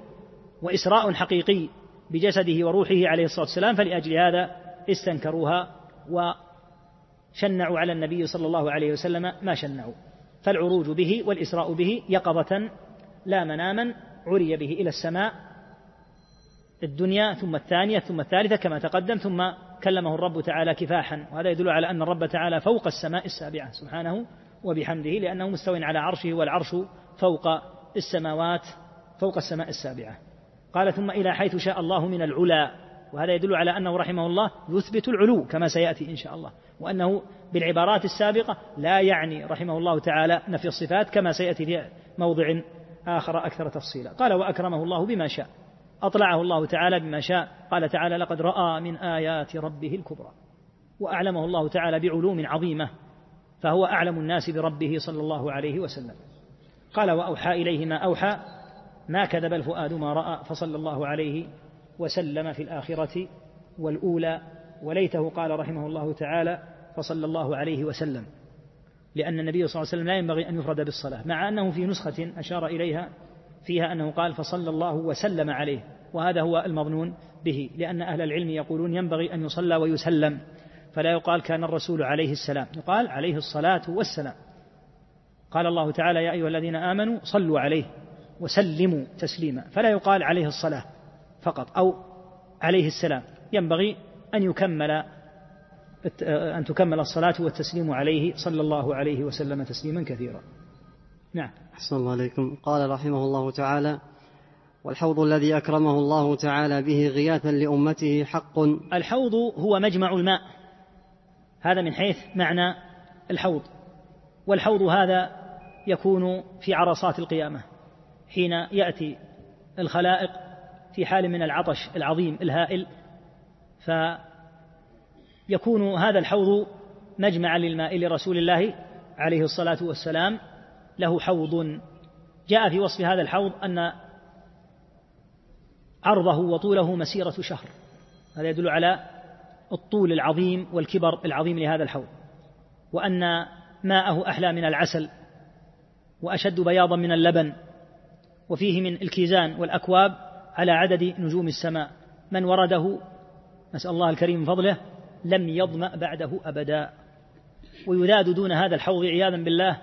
[SPEAKER 2] وإسراء حقيقي بجسده وروحه عليه الصلاه والسلام فلاجل هذا استنكروها وشنعوا على النبي صلى الله عليه وسلم ما شنعوا فالعروج به والاسراء به يقظه لا مناما عري به الى السماء الدنيا ثم الثانيه ثم الثالثه كما تقدم ثم كلمه الرب تعالى كفاحا وهذا يدل على ان الرب تعالى فوق السماء السابعه سبحانه وبحمده لانه مستوي على عرشه والعرش فوق السماوات فوق السماء السابعه قال ثم إلى حيث شاء الله من العلا وهذا يدل على أنه رحمه الله يثبت العلو كما سيأتي إن شاء الله وأنه بالعبارات السابقة لا يعني رحمه الله تعالى نفي الصفات كما سيأتي في موضع آخر أكثر تفصيلا قال وأكرمه الله بما شاء أطلعه الله تعالى بما شاء قال تعالى لقد رأى من آيات ربه الكبرى وأعلمه الله تعالى بعلوم عظيمة فهو أعلم الناس بربه صلى الله عليه وسلم قال وأوحى إليه ما أوحى ما كذب الفؤاد ما رأى فصلى الله عليه وسلم في الآخرة والأولى وليته قال رحمه الله تعالى فصلى الله عليه وسلم لأن النبي صلى الله عليه وسلم لا ينبغي أن يفرد بالصلاة مع أنه في نسخة أشار إليها فيها أنه قال فصلى الله وسلم عليه وهذا هو المظنون به لأن أهل العلم يقولون ينبغي أن يصلى ويسلم فلا يقال كان الرسول عليه السلام يقال عليه الصلاة والسلام قال الله تعالى يا أيها الذين آمنوا صلوا عليه وسلموا تسليما فلا يقال عليه الصلاة فقط أو عليه السلام ينبغي أن يكمل أن تكمل الصلاة والتسليم عليه صلى الله عليه وسلم تسليما كثيرا نعم
[SPEAKER 1] أحسن الله عليكم قال رحمه الله تعالى والحوض الذي أكرمه الله تعالى به غياثا لأمته حق
[SPEAKER 2] الحوض هو مجمع الماء هذا من حيث معنى الحوض والحوض هذا يكون في عرصات القيامة حين يأتي الخلائق في حال من العطش العظيم الهائل فيكون هذا الحوض مجمعا للماء لرسول الله عليه الصلاة والسلام له حوض جاء في وصف هذا الحوض أن عرضه وطوله مسيرة شهر هذا يدل على الطول العظيم والكبر العظيم لهذا الحوض وأن ماءه أحلى من العسل وأشد بياضا من اللبن وفيه من الكيزان والأكواب على عدد نجوم السماء من ورده نسأل الله الكريم فضله لم يظمأ بعده أبدا ويذاد دون هذا الحوض عياذا بالله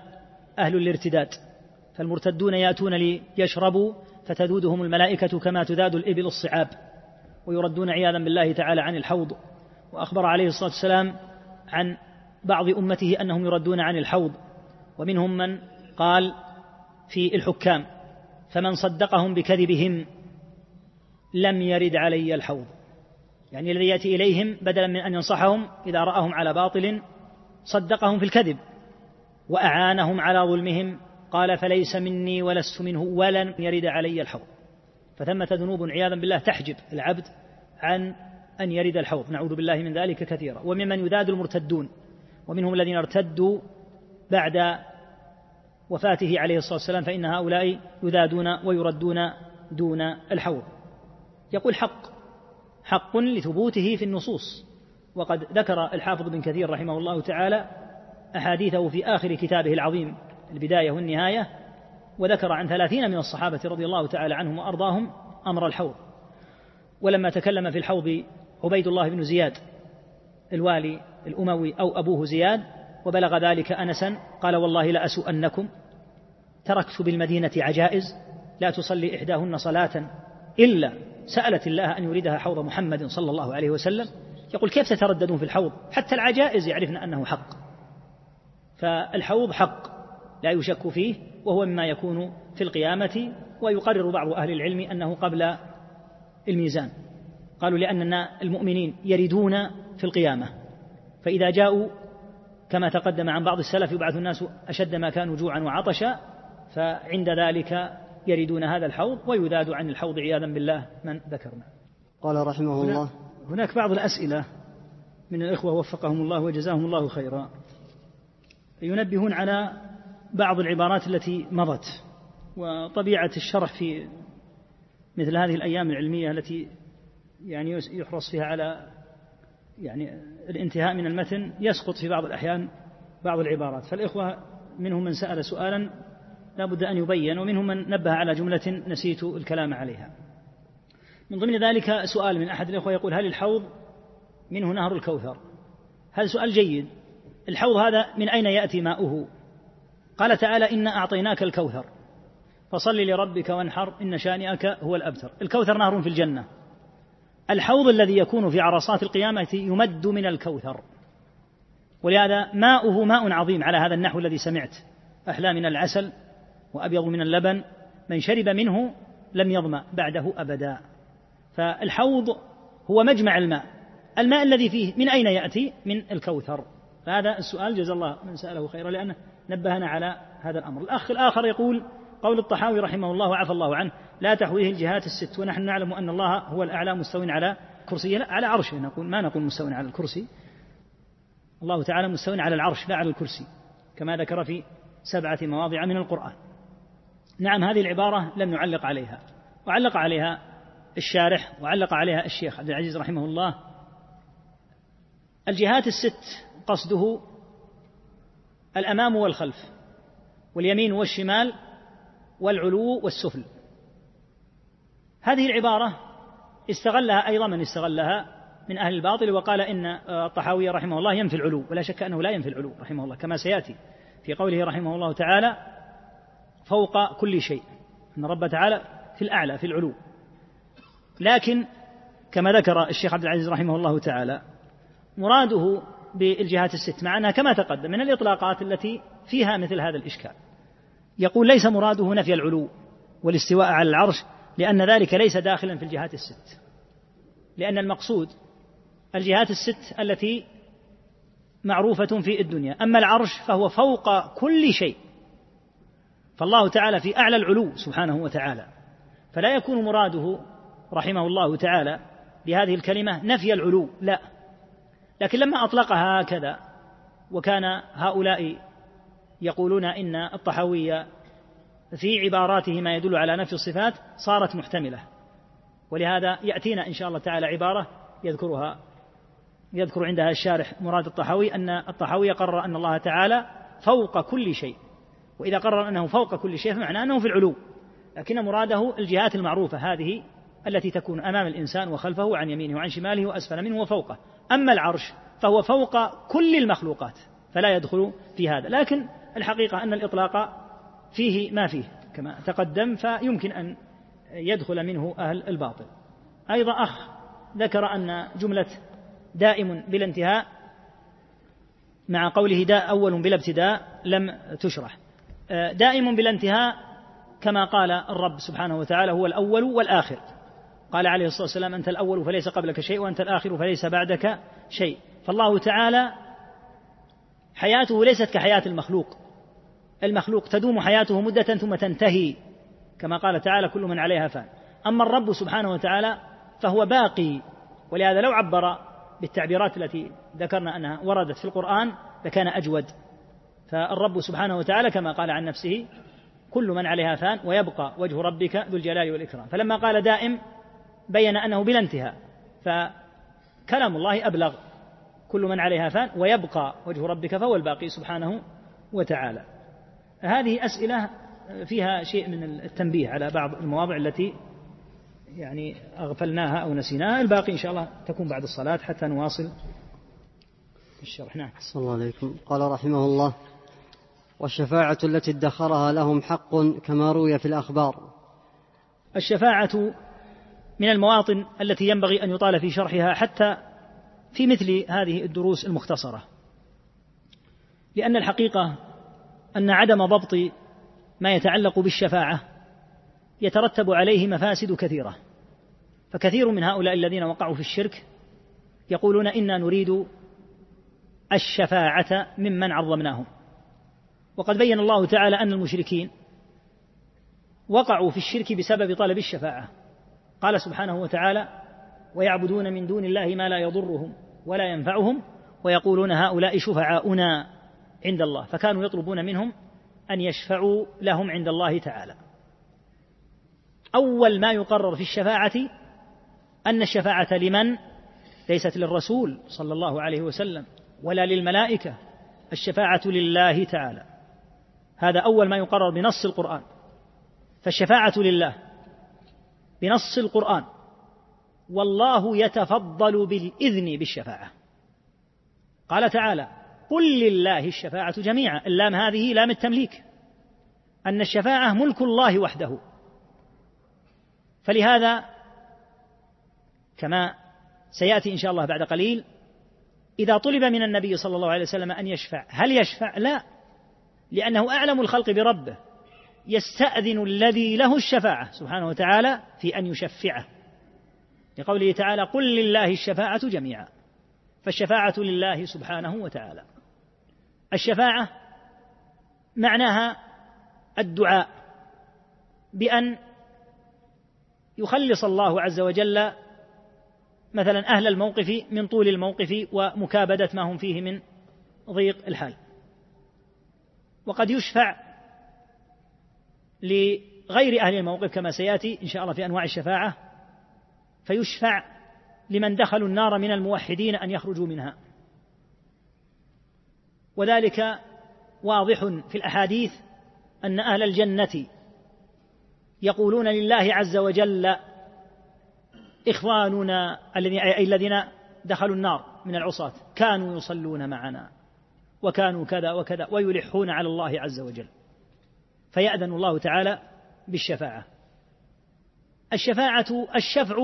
[SPEAKER 2] أهل الارتداد فالمرتدون يأتون ليشربوا فتذودهم الملائكة كما تذاد الإبل الصعاب ويردون عياذا بالله تعالى عن الحوض وأخبر عليه الصلاة والسلام عن بعض أمته أنهم يردون عن الحوض ومنهم من قال في الحكام فمن صدقهم بكذبهم لم يرد علي الحوض يعني الذي ياتي اليهم بدلا من ان ينصحهم اذا راهم على باطل صدقهم في الكذب واعانهم على ظلمهم قال فليس مني ولست منه ولن يرد علي الحوض فثمه ذنوب عياذا بالله تحجب العبد عن ان يرد الحوض نعوذ بالله من ذلك كثيرا وممن يذاد المرتدون ومنهم الذين ارتدوا بعد وفاته عليه الصلاة والسلام فإن هؤلاء يذادون ويردون دون الحوض يقول حق حق لثبوته في النصوص وقد ذكر الحافظ بن كثير رحمه الله تعالى أحاديثه في آخر كتابه العظيم البداية والنهاية وذكر عن ثلاثين من الصحابة رضي الله تعالى عنهم وأرضاهم أمر الحوض ولما تكلم في الحوض عبيد الله بن زياد الوالي الأموي أو أبوه زياد وبلغ ذلك أنسا قال والله لأسؤنكم تركت بالمدينة عجائز لا تصلي إحداهن صلاة إلا سألت الله أن يريدها حوض محمد صلى الله عليه وسلم يقول كيف تترددون في الحوض حتى العجائز يعرفن أنه حق فالحوض حق لا يشك فيه وهو مما يكون في القيامة ويقرر بعض أهل العلم أنه قبل الميزان قالوا لأننا المؤمنين يردون في القيامة فإذا جاءوا كما تقدم عن بعض السلف يبعث الناس أشد ما كانوا جوعا وعطشا فعند ذلك يردون هذا الحوض ويذاد عن الحوض عياذا بالله من ذكرنا
[SPEAKER 1] قال رحمه هنا الله
[SPEAKER 2] هناك بعض الأسئلة من الإخوة وفقهم الله وجزاهم الله خيرا ينبهون على بعض العبارات التي مضت وطبيعة الشرح في مثل هذه الأيام العلمية التي يعني يحرص فيها على يعني الانتهاء من المتن يسقط في بعض الأحيان بعض العبارات فالإخوة منهم من سأل سؤالا لا بد أن يبين ومنهم من نبه على جملة نسيت الكلام عليها من ضمن ذلك سؤال من أحد الإخوة يقول هل الحوض منه نهر الكوثر هذا سؤال جيد الحوض هذا من أين يأتي ماؤه قال تعالى إنا أعطيناك الكوثر فصل لربك وانحر إن شانئك هو الأبتر الكوثر نهر في الجنة الحوض الذي يكون في عرصات القيامة يمد من الكوثر ولهذا ماؤه ماء عظيم على هذا النحو الذي سمعت أحلى من العسل وأبيض من اللبن من شرب منه لم يظمأ بعده أبدا فالحوض هو مجمع الماء الماء الذي فيه من أين يأتي من الكوثر فهذا السؤال جزا الله من سأله خيرا لأنه نبهنا على هذا الأمر الأخ الآخر يقول قول الطحاوي رحمه الله وعفى الله عنه لا تحويه الجهات الست ونحن نعلم أن الله هو الأعلى مستوى على كرسي لا على عرشه نقول ما نقول مستوى على الكرسي الله تعالى مستوى على العرش لا على الكرسي كما ذكر في سبعة مواضع من القرآن نعم هذه العبارة لم نعلق عليها وعلق عليها الشارح وعلق عليها الشيخ عبد العزيز رحمه الله الجهات الست قصده الأمام والخلف واليمين والشمال والعلو والسفل هذه العبارة استغلها أيضا من استغلها من أهل الباطل وقال إن آه، الطحاوي رحمه الله ينفي العلو ولا شك أنه لا ينفي العلو رحمه الله كما سيأتي في قوله رحمه الله تعالى فوق كل شيء أن رب تعالى في الأعلى في العلو لكن كما ذكر الشيخ عبد العزيز رحمه الله تعالى مراده بالجهات الست مع أنها كما تقدم من الإطلاقات التي فيها مثل هذا الإشكال يقول ليس مراده نفي العلو والاستواء على العرش لأن ذلك ليس داخلا في الجهات الست لأن المقصود الجهات الست التي معروفة في الدنيا أما العرش فهو فوق كل شيء فالله تعالى في أعلى العلو سبحانه وتعالى فلا يكون مراده رحمه الله تعالى بهذه الكلمة نفي العلو لا لكن لما أطلقها هكذا وكان هؤلاء يقولون إن الطحوية في عباراته ما يدل على نفي الصفات صارت محتملة ولهذا يأتينا إن شاء الله تعالى عبارة يذكرها يذكر عندها الشارح مراد الطحاوي أن الطحاوي قرر أن الله تعالى فوق كل شيء وإذا قرر أنه فوق كل شيء فمعناه أنه في العلو لكن مراده الجهات المعروفة هذه التي تكون أمام الإنسان وخلفه وعن يمينه وعن شماله وأسفل منه وفوقه أما العرش فهو فوق كل المخلوقات فلا يدخل في هذا لكن الحقيقة أن الإطلاق فيه ما فيه كما تقدم فيمكن أن يدخل منه أهل الباطل أيضا أخ ذكر أن جملة دائم بلا انتهاء مع قوله داء أول بلا ابتداء لم تشرح دائم بلا انتهاء كما قال الرب سبحانه وتعالى هو الأول والآخر قال عليه الصلاة والسلام أنت الأول فليس قبلك شيء وأنت الآخر فليس بعدك شيء فالله تعالى حياته ليست كحياة المخلوق المخلوق تدوم حياته مدة ثم تنتهي كما قال تعالى كل من عليها فان أما الرب سبحانه وتعالى فهو باقي ولهذا لو عبر بالتعبيرات التي ذكرنا أنها وردت في القرآن لكان أجود فالرب سبحانه وتعالى كما قال عن نفسه كل من عليها فان ويبقى وجه ربك ذو الجلال والإكرام فلما قال دائم بين أنه بلا انتهاء فكلام الله أبلغ كل من عليها فان ويبقى وجه ربك فهو الباقي سبحانه وتعالى هذه أسئلة فيها شيء من التنبيه على بعض المواضع التي يعني أغفلناها أو نسيناها الباقي إن شاء الله تكون بعد الصلاة حتى نواصل
[SPEAKER 1] الشرح نعم صلى الله عليكم قال رحمه الله والشفاعة التي ادخرها لهم حق كما روي في الأخبار
[SPEAKER 2] الشفاعة من المواطن التي ينبغي أن يطال في شرحها حتى في مثل هذه الدروس المختصرة لأن الحقيقة أن عدم ضبط ما يتعلق بالشفاعة يترتب عليه مفاسد كثيرة فكثير من هؤلاء الذين وقعوا في الشرك يقولون إنا نريد الشفاعة ممن عظمناهم وقد بين الله تعالى أن المشركين وقعوا في الشرك بسبب طلب الشفاعة قال سبحانه وتعالى ويعبدون من دون الله ما لا يضرهم ولا ينفعهم ويقولون هؤلاء شفعاؤنا عند الله فكانوا يطلبون منهم أن يشفعوا لهم عند الله تعالى أول ما يقرر في الشفاعة أن الشفاعة لمن؟ ليست للرسول صلى الله عليه وسلم ولا للملائكة الشفاعة لله تعالى هذا أول ما يقرر بنص القرآن فالشفاعة لله بنص القرآن والله يتفضل بالإذن بالشفاعة قال تعالى قل لله الشفاعة جميعا اللام هذه لام التمليك أن الشفاعة ملك الله وحده فلهذا كما سيأتي إن شاء الله بعد قليل إذا طلب من النبي صلى الله عليه وسلم أن يشفع هل يشفع؟ لا لأنه أعلم الخلق بربه يستأذن الذي له الشفاعة سبحانه وتعالى في أن يشفعه لقوله تعالى قل لله الشفاعة جميعا فالشفاعة لله سبحانه وتعالى الشفاعة معناها الدعاء بأن يخلص الله عز وجل مثلا أهل الموقف من طول الموقف ومكابدة ما هم فيه من ضيق الحال وقد يشفع لغير أهل الموقف كما سيأتي إن شاء الله في أنواع الشفاعة فيشفع لمن دخلوا النار من الموحدين أن يخرجوا منها وذلك واضح في الاحاديث ان اهل الجنه يقولون لله عز وجل إخواننا أي الذين دخلوا النار من العصاة كانوا يصلون معنا وكانوا كذا وكذا ويلحون على الله عز وجل فيأذن الله تعالى بالشفاعة الشفاعة الشفع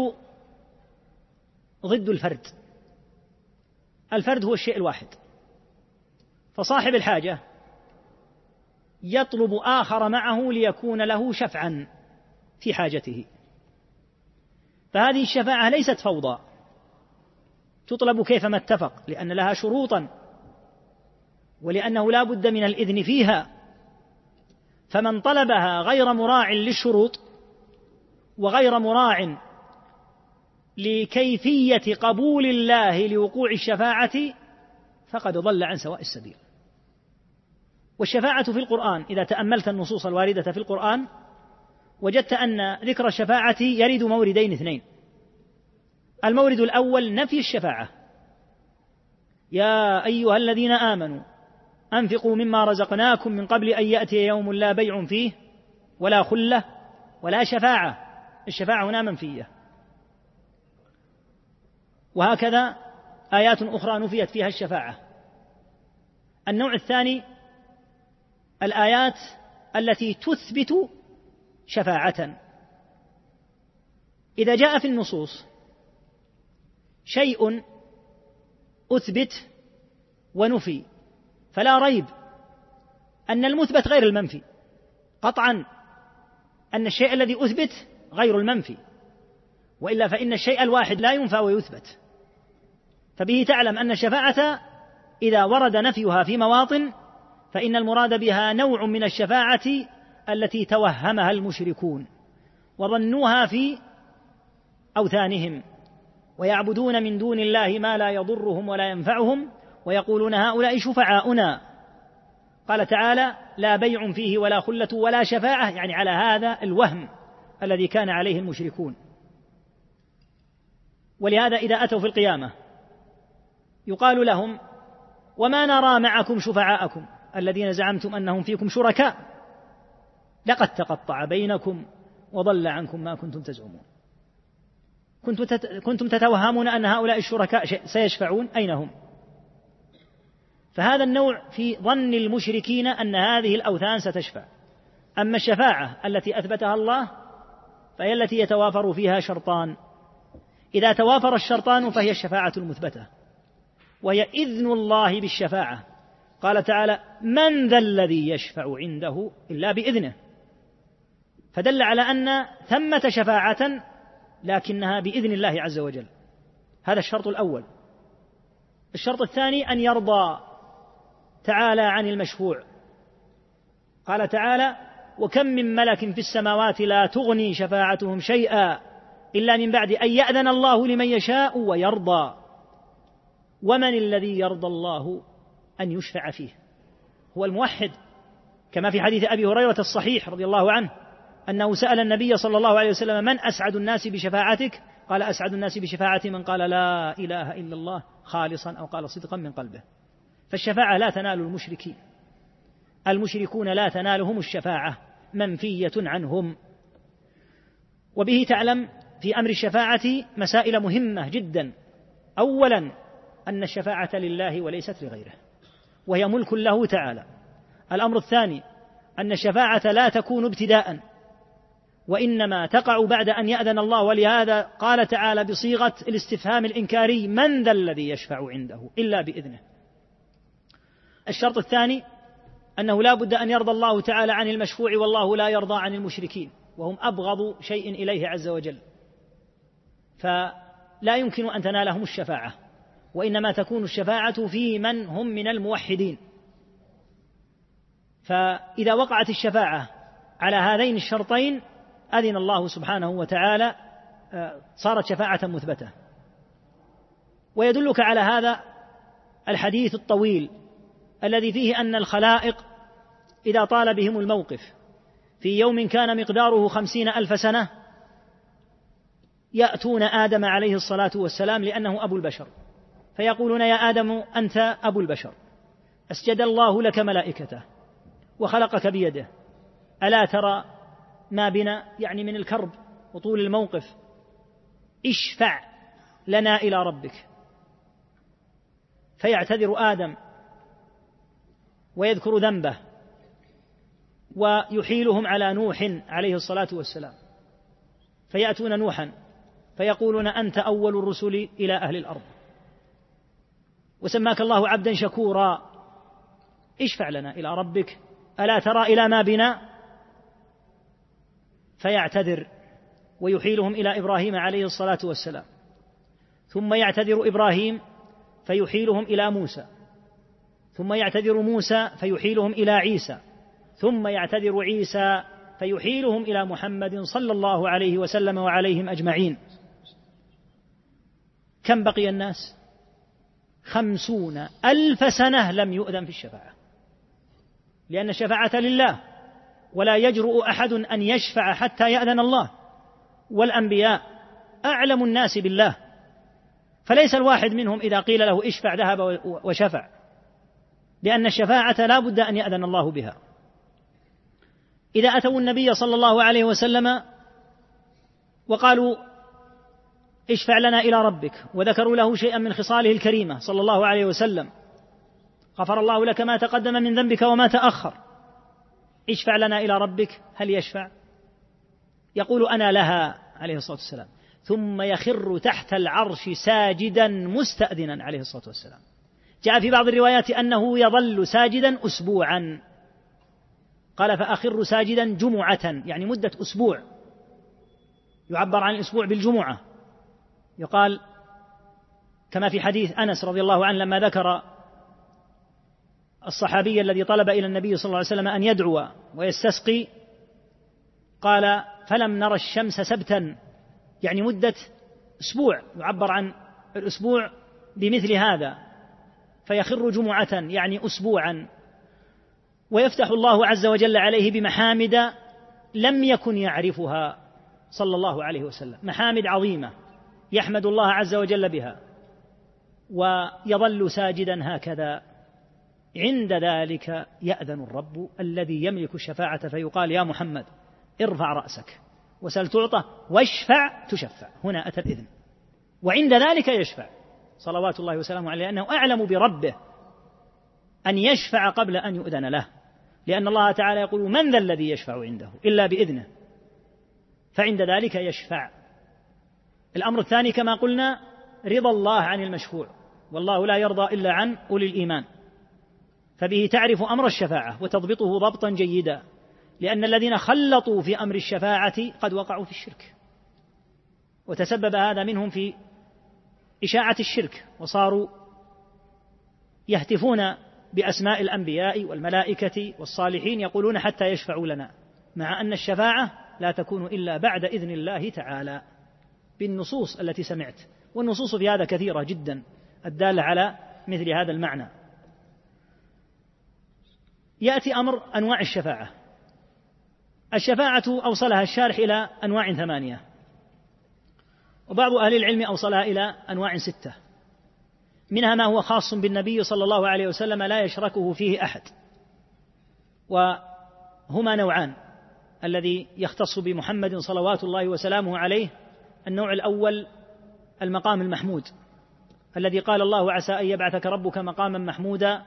[SPEAKER 2] ضد الفرد الفرد هو الشيء الواحد فصاحب الحاجة يطلب آخر معه ليكون له شفعا في حاجته فهذه الشفاعة ليست فوضى تطلب كيفما اتفق لأن لها شروطا ولأنه لا بد من الإذن فيها فمن طلبها غير مراع للشروط وغير مراع لكيفية قبول الله لوقوع الشفاعة فقد ضل عن سواء السبيل والشفاعة في القرآن إذا تأملت النصوص الواردة في القرآن وجدت أن ذكر الشفاعة يرد موردين اثنين المورد الأول نفي الشفاعة يا أيها الذين آمنوا أنفقوا مما رزقناكم من قبل أن يأتي يوم لا بيع فيه ولا خلة ولا شفاعة الشفاعة هنا منفية وهكذا آيات أخرى نفيت فيها الشفاعة النوع الثاني الآيات التي تثبت شفاعة إذا جاء في النصوص شيء أثبت ونفي فلا ريب أن المثبت غير المنفي قطعا أن الشيء الذي أثبت غير المنفي وإلا فإن الشيء الواحد لا ينفى ويثبت فبه تعلم أن الشفاعة إذا ورد نفيها في مواطن فإن المراد بها نوع من الشفاعة التي توهمها المشركون وظنوها في أوثانهم ويعبدون من دون الله ما لا يضرهم ولا ينفعهم ويقولون هؤلاء شفعاؤنا قال تعالى لا بيع فيه ولا خلة ولا شفاعة يعني على هذا الوهم الذي كان عليه المشركون ولهذا إذا أتوا في القيامة يقال لهم وما نرى معكم شفعاءكم الذين زعمتم انهم فيكم شركاء لقد تقطع بينكم وضل عنكم ما كنتم تزعمون كنتم تتوهمون ان هؤلاء الشركاء سيشفعون اين هم فهذا النوع في ظن المشركين ان هذه الاوثان ستشفع اما الشفاعه التي اثبتها الله فهي التي يتوافر فيها شرطان اذا توافر الشرطان فهي الشفاعه المثبته وهي اذن الله بالشفاعه قال تعالى من ذا الذي يشفع عنده الا باذنه فدل على ان ثمه شفاعه لكنها باذن الله عز وجل هذا الشرط الاول الشرط الثاني ان يرضى تعالى عن المشفوع قال تعالى وكم من ملك في السماوات لا تغني شفاعتهم شيئا الا من بعد ان ياذن الله لمن يشاء ويرضى ومن الذي يرضى الله أن يشفع فيه هو الموحد كما في حديث أبي هريرة الصحيح رضي الله عنه أنه سأل النبي صلى الله عليه وسلم من أسعد الناس بشفاعتك قال أسعد الناس بشفاعة من قال لا إله إلا الله خالصا أو قال صدقا من قلبه فالشفاعة لا تنال المشركين المشركون لا تنالهم الشفاعة منفية عنهم وبه تعلم في أمر الشفاعة مسائل مهمة جدا أولا أن الشفاعة لله وليست لغيره وهي ملك له تعالى الامر الثاني ان الشفاعه لا تكون ابتداء وانما تقع بعد ان ياذن الله ولهذا قال تعالى بصيغه الاستفهام الانكاري من ذا الذي يشفع عنده الا باذنه الشرط الثاني انه لا بد ان يرضى الله تعالى عن المشفوع والله لا يرضى عن المشركين وهم ابغض شيء اليه عز وجل فلا يمكن ان تنالهم الشفاعه وإنما تكون الشفاعة في من هم من الموحدين فإذا وقعت الشفاعة على هذين الشرطين أذن الله سبحانه وتعالى آه، صارت شفاعة مثبتة ويدلك على هذا الحديث الطويل الذي فيه أن الخلائق إذا طال بهم الموقف في يوم كان مقداره خمسين ألف سنة يأتون آدم عليه الصلاة والسلام لأنه أبو البشر فيقولون يا آدم أنت أبو البشر أسجد الله لك ملائكته وخلقك بيده ألا ترى ما بنا يعني من الكرب وطول الموقف اشفع لنا إلى ربك فيعتذر آدم ويذكر ذنبه ويحيلهم على نوح عليه الصلاة والسلام فيأتون نوحا فيقولون أنت أول الرسل إلى أهل الأرض وسماك الله عبدا شكورا اشفع لنا الى ربك الا ترى الى ما بنا فيعتذر ويحيلهم الى ابراهيم عليه الصلاه والسلام ثم يعتذر ابراهيم فيحيلهم الى موسى ثم يعتذر موسى فيحيلهم الى عيسى ثم يعتذر عيسى فيحيلهم الى محمد صلى الله عليه وسلم وعليهم اجمعين كم بقي الناس خمسون ألف سنة لم يؤذن في الشفاعة لأن الشفاعة لله ولا يجرؤ أحد أن يشفع حتى يأذن الله والأنبياء أعلم الناس بالله فليس الواحد منهم إذا قيل له اشفع ذهب وشفع لأن الشفاعة لا بد أن يأذن الله بها إذا أتوا النبي صلى الله عليه وسلم وقالوا اشفع لنا إلى ربك وذكروا له شيئا من خصاله الكريمة صلى الله عليه وسلم غفر الله لك ما تقدم من ذنبك وما تأخر اشفع لنا إلى ربك هل يشفع يقول أنا لها عليه الصلاة والسلام ثم يخر تحت العرش ساجدا مستأذنا عليه الصلاة والسلام جاء في بعض الروايات أنه يظل ساجدا أسبوعا قال فأخر ساجدا جمعة يعني مدة أسبوع يعبر عن الأسبوع بالجمعة يقال كما في حديث انس رضي الله عنه لما ذكر الصحابي الذي طلب الى النبي صلى الله عليه وسلم ان يدعو ويستسقي قال فلم نرى الشمس سبتا يعني مده اسبوع يعبر عن الاسبوع بمثل هذا فيخر جمعه يعني اسبوعا ويفتح الله عز وجل عليه بمحامد لم يكن يعرفها صلى الله عليه وسلم محامد عظيمه يحمد الله عز وجل بها ويظل ساجدا هكذا عند ذلك يأذن الرب الذي يملك الشفاعة فيقال يا محمد ارفع رأسك وسل تعطى واشفع تشفع هنا أتى الإذن وعند ذلك يشفع صلوات الله وسلامه عليه أنه أعلم بربه أن يشفع قبل أن يؤذن له لأن الله تعالى يقول من ذا الذي يشفع عنده إلا بإذنه فعند ذلك يشفع الأمر الثاني كما قلنا رضا الله عن المشفوع والله لا يرضى إلا عن أولي الإيمان فبه تعرف أمر الشفاعة وتضبطه ضبطا جيدا لأن الذين خلطوا في أمر الشفاعة قد وقعوا في الشرك وتسبب هذا منهم في إشاعة الشرك وصاروا يهتفون بأسماء الأنبياء والملائكة والصالحين يقولون حتى يشفعوا لنا مع أن الشفاعة لا تكون إلا بعد إذن الله تعالى بالنصوص التي سمعت والنصوص في هذا كثيرة جدا الدالة على مثل هذا المعنى يأتي أمر أنواع الشفاعة الشفاعة أوصلها الشارح إلى أنواع ثمانية وبعض أهل العلم أوصلها إلى أنواع ستة منها ما هو خاص بالنبي صلى الله عليه وسلم لا يشركه فيه أحد وهما نوعان الذي يختص بمحمد صلوات الله وسلامه عليه النوع الاول المقام المحمود الذي قال الله عسى ان يبعثك ربك مقاما محمودا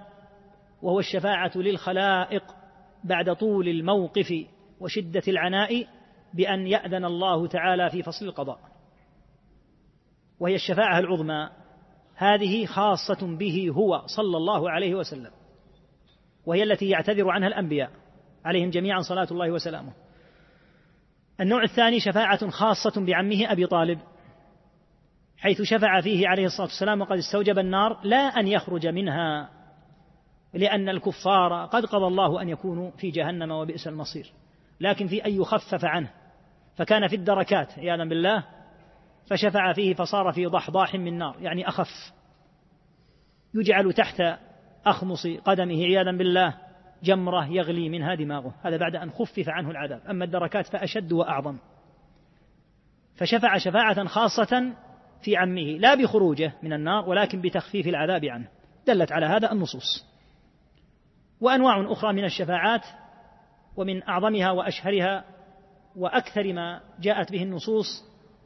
[SPEAKER 2] وهو الشفاعه للخلائق بعد طول الموقف وشده العناء بان ياذن الله تعالى في فصل القضاء وهي الشفاعه العظمى هذه خاصه به هو صلى الله عليه وسلم وهي التي يعتذر عنها الانبياء عليهم جميعا صلاه الله وسلامه النوع الثاني شفاعة خاصة بعمه أبي طالب حيث شفع فيه عليه الصلاة والسلام وقد استوجب النار لا أن يخرج منها لأن الكفار قد قضى الله أن يكونوا في جهنم وبئس المصير لكن في أن يخفف عنه فكان في الدركات عياذا بالله فشفع فيه فصار في ضحضاح من نار يعني أخف يجعل تحت أخمص قدمه عياذا بالله جمرة يغلي منها دماغه هذا بعد أن خفف عنه العذاب أما الدركات فأشد وأعظم فشفع شفاعة خاصة في عمه لا بخروجه من النار ولكن بتخفيف العذاب عنه دلت على هذا النصوص وأنواع أخرى من الشفاعات ومن أعظمها وأشهرها وأكثر ما جاءت به النصوص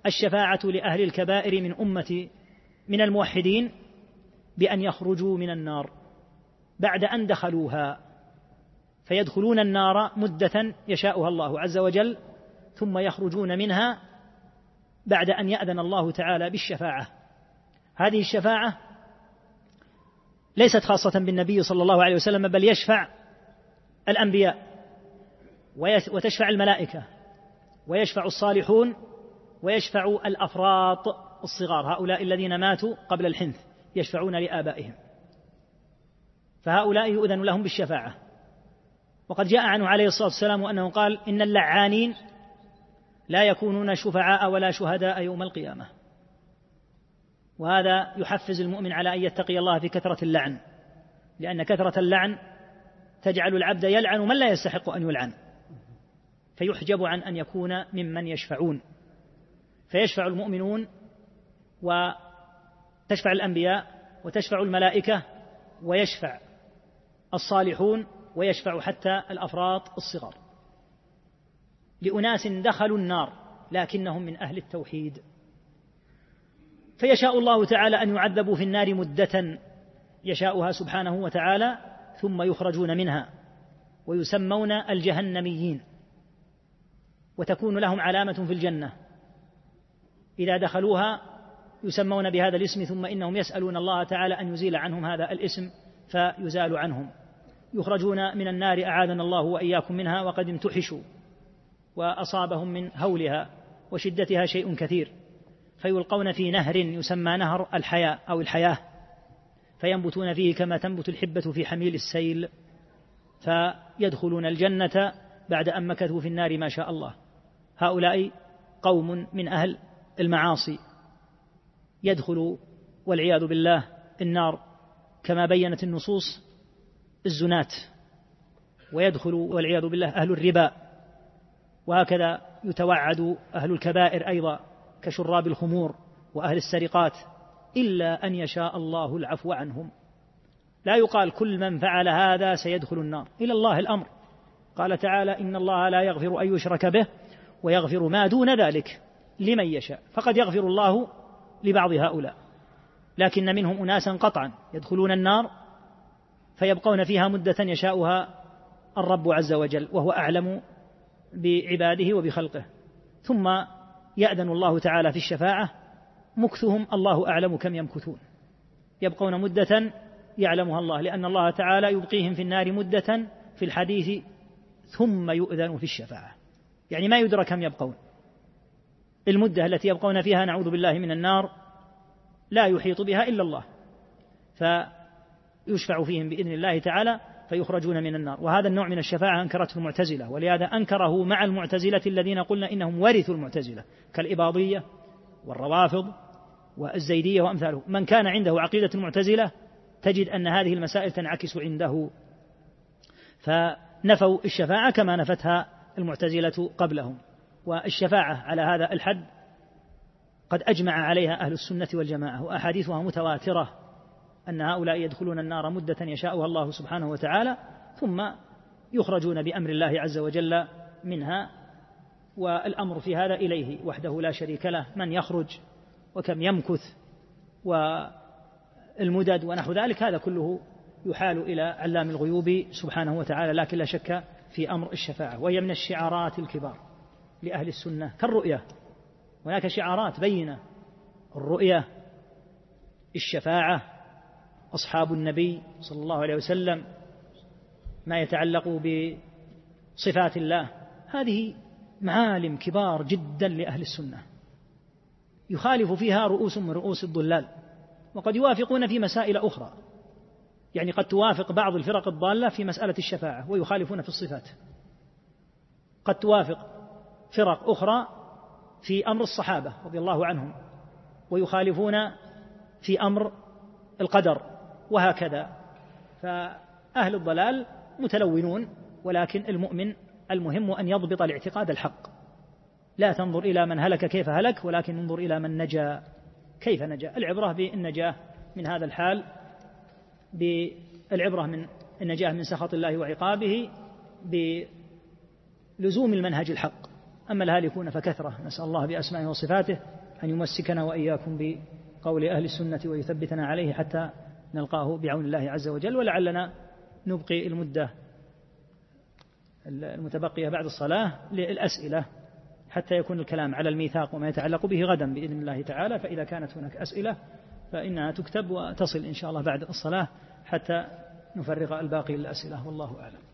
[SPEAKER 2] الشفاعة لأهل الكبائر من أمة من الموحدين بأن يخرجوا من النار بعد أن دخلوها فيدخلون النار مدة يشاؤها الله عز وجل ثم يخرجون منها بعد أن يأذن الله تعالى بالشفاعة هذه الشفاعة ليست خاصة بالنبي صلى الله عليه وسلم بل يشفع الأنبياء وتشفع الملائكة ويشفع الصالحون ويشفع الأفراط الصغار هؤلاء الذين ماتوا قبل الحنث يشفعون لآبائهم فهؤلاء يؤذن لهم بالشفاعة وقد جاء عنه عليه الصلاة والسلام أنه قال إن اللعانين لا يكونون شفعاء ولا شهداء يوم القيامة وهذا يحفز المؤمن على أن يتقي الله في كثرة اللعن لأن كثرة اللعن تجعل العبد يلعن من لا يستحق أن يلعن فيحجب عن أن يكون ممن يشفعون فيشفع المؤمنون وتشفع الأنبياء وتشفع الملائكة ويشفع الصالحون ويشفع حتى الافراط الصغار لاناس دخلوا النار لكنهم من اهل التوحيد فيشاء الله تعالى ان يعذبوا في النار مده يشاؤها سبحانه وتعالى ثم يخرجون منها ويسمون الجهنميين وتكون لهم علامه في الجنه اذا دخلوها يسمون بهذا الاسم ثم انهم يسالون الله تعالى ان يزيل عنهم هذا الاسم فيزال عنهم يخرجون من النار أعاذنا الله وإياكم منها وقد امتحشوا وأصابهم من هولها وشدتها شيء كثير فيلقون في نهر يسمى نهر الحياة أو الحياة فينبتون فيه كما تنبت الحبة في حميل السيل فيدخلون الجنة بعد أن مكثوا في النار ما شاء الله هؤلاء قوم من أهل المعاصي يدخل والعياذ بالله النار كما بينت النصوص الزناة ويدخل والعياذ بالله أهل الربا وهكذا يتوعد أهل الكبائر أيضا كشراب الخمور وأهل السرقات إلا أن يشاء الله العفو عنهم لا يقال كل من فعل هذا سيدخل النار إلى الله الأمر قال تعالى إن الله لا يغفر أن يشرك به ويغفر ما دون ذلك لمن يشاء فقد يغفر الله لبعض هؤلاء لكن منهم أناسا قطعا يدخلون النار فيبقون فيها مدة يشاؤها الرب عز وجل وهو أعلم بعباده وبخلقه ثم يأذن الله تعالى في الشفاعة مكثهم الله أعلم كم يمكثون يبقون مدة يعلمها الله لأن الله تعالى يبقيهم في النار مدة في الحديث ثم يؤذن في الشفاعة يعني ما يدرى كم يبقون المدة التي يبقون فيها نعوذ بالله من النار لا يحيط بها إلا الله ف يشفع فيهم باذن الله تعالى فيخرجون من النار وهذا النوع من الشفاعه انكرته المعتزله ولهذا انكره مع المعتزله الذين قلنا انهم ورثوا المعتزله كالاباضيه والروافض والزيديه وامثاله من كان عنده عقيده المعتزله تجد ان هذه المسائل تنعكس عنده فنفوا الشفاعه كما نفتها المعتزله قبلهم والشفاعه على هذا الحد قد اجمع عليها اهل السنه والجماعه واحاديثها متواتره أن هؤلاء يدخلون النار مدة يشاؤها الله سبحانه وتعالى ثم يخرجون بأمر الله عز وجل منها والأمر في هذا إليه وحده لا شريك له من يخرج وكم يمكث والمدد ونحو ذلك هذا كله يحال إلى علام الغيوب سبحانه وتعالى لكن لا شك في أمر الشفاعة وهي من الشعارات الكبار لأهل السنة كالرؤية هناك شعارات بينة الرؤية الشفاعة أصحاب النبي صلى الله عليه وسلم ما يتعلق بصفات الله هذه معالم كبار جدا لأهل السنة يخالف فيها رؤوس من رؤوس الضلال وقد يوافقون في مسائل أخرى يعني قد توافق بعض الفرق الضالة في مسألة الشفاعة ويخالفون في الصفات قد توافق فرق أخرى في أمر الصحابة رضي الله عنهم ويخالفون في أمر القدر وهكذا فأهل الضلال متلونون ولكن المؤمن المهم أن يضبط الاعتقاد الحق لا تنظر إلى من هلك كيف هلك ولكن انظر إلى من نجا كيف نجا العبرة بالنجاة من هذا الحال بالعبرة من النجاة من سخط الله وعقابه بلزوم المنهج الحق أما الهالكون فكثرة نسأل الله بأسمائه وصفاته أن يمسكنا وإياكم بقول أهل السنة ويثبتنا عليه حتى نلقاه بعون الله عز وجل ولعلنا نبقي المدة المتبقية بعد الصلاة للأسئلة حتى يكون الكلام على الميثاق وما يتعلق به غدا بإذن الله تعالى فإذا كانت هناك أسئلة فإنها تكتب وتصل إن شاء الله بعد الصلاة حتى نفرغ الباقي للأسئلة والله أعلم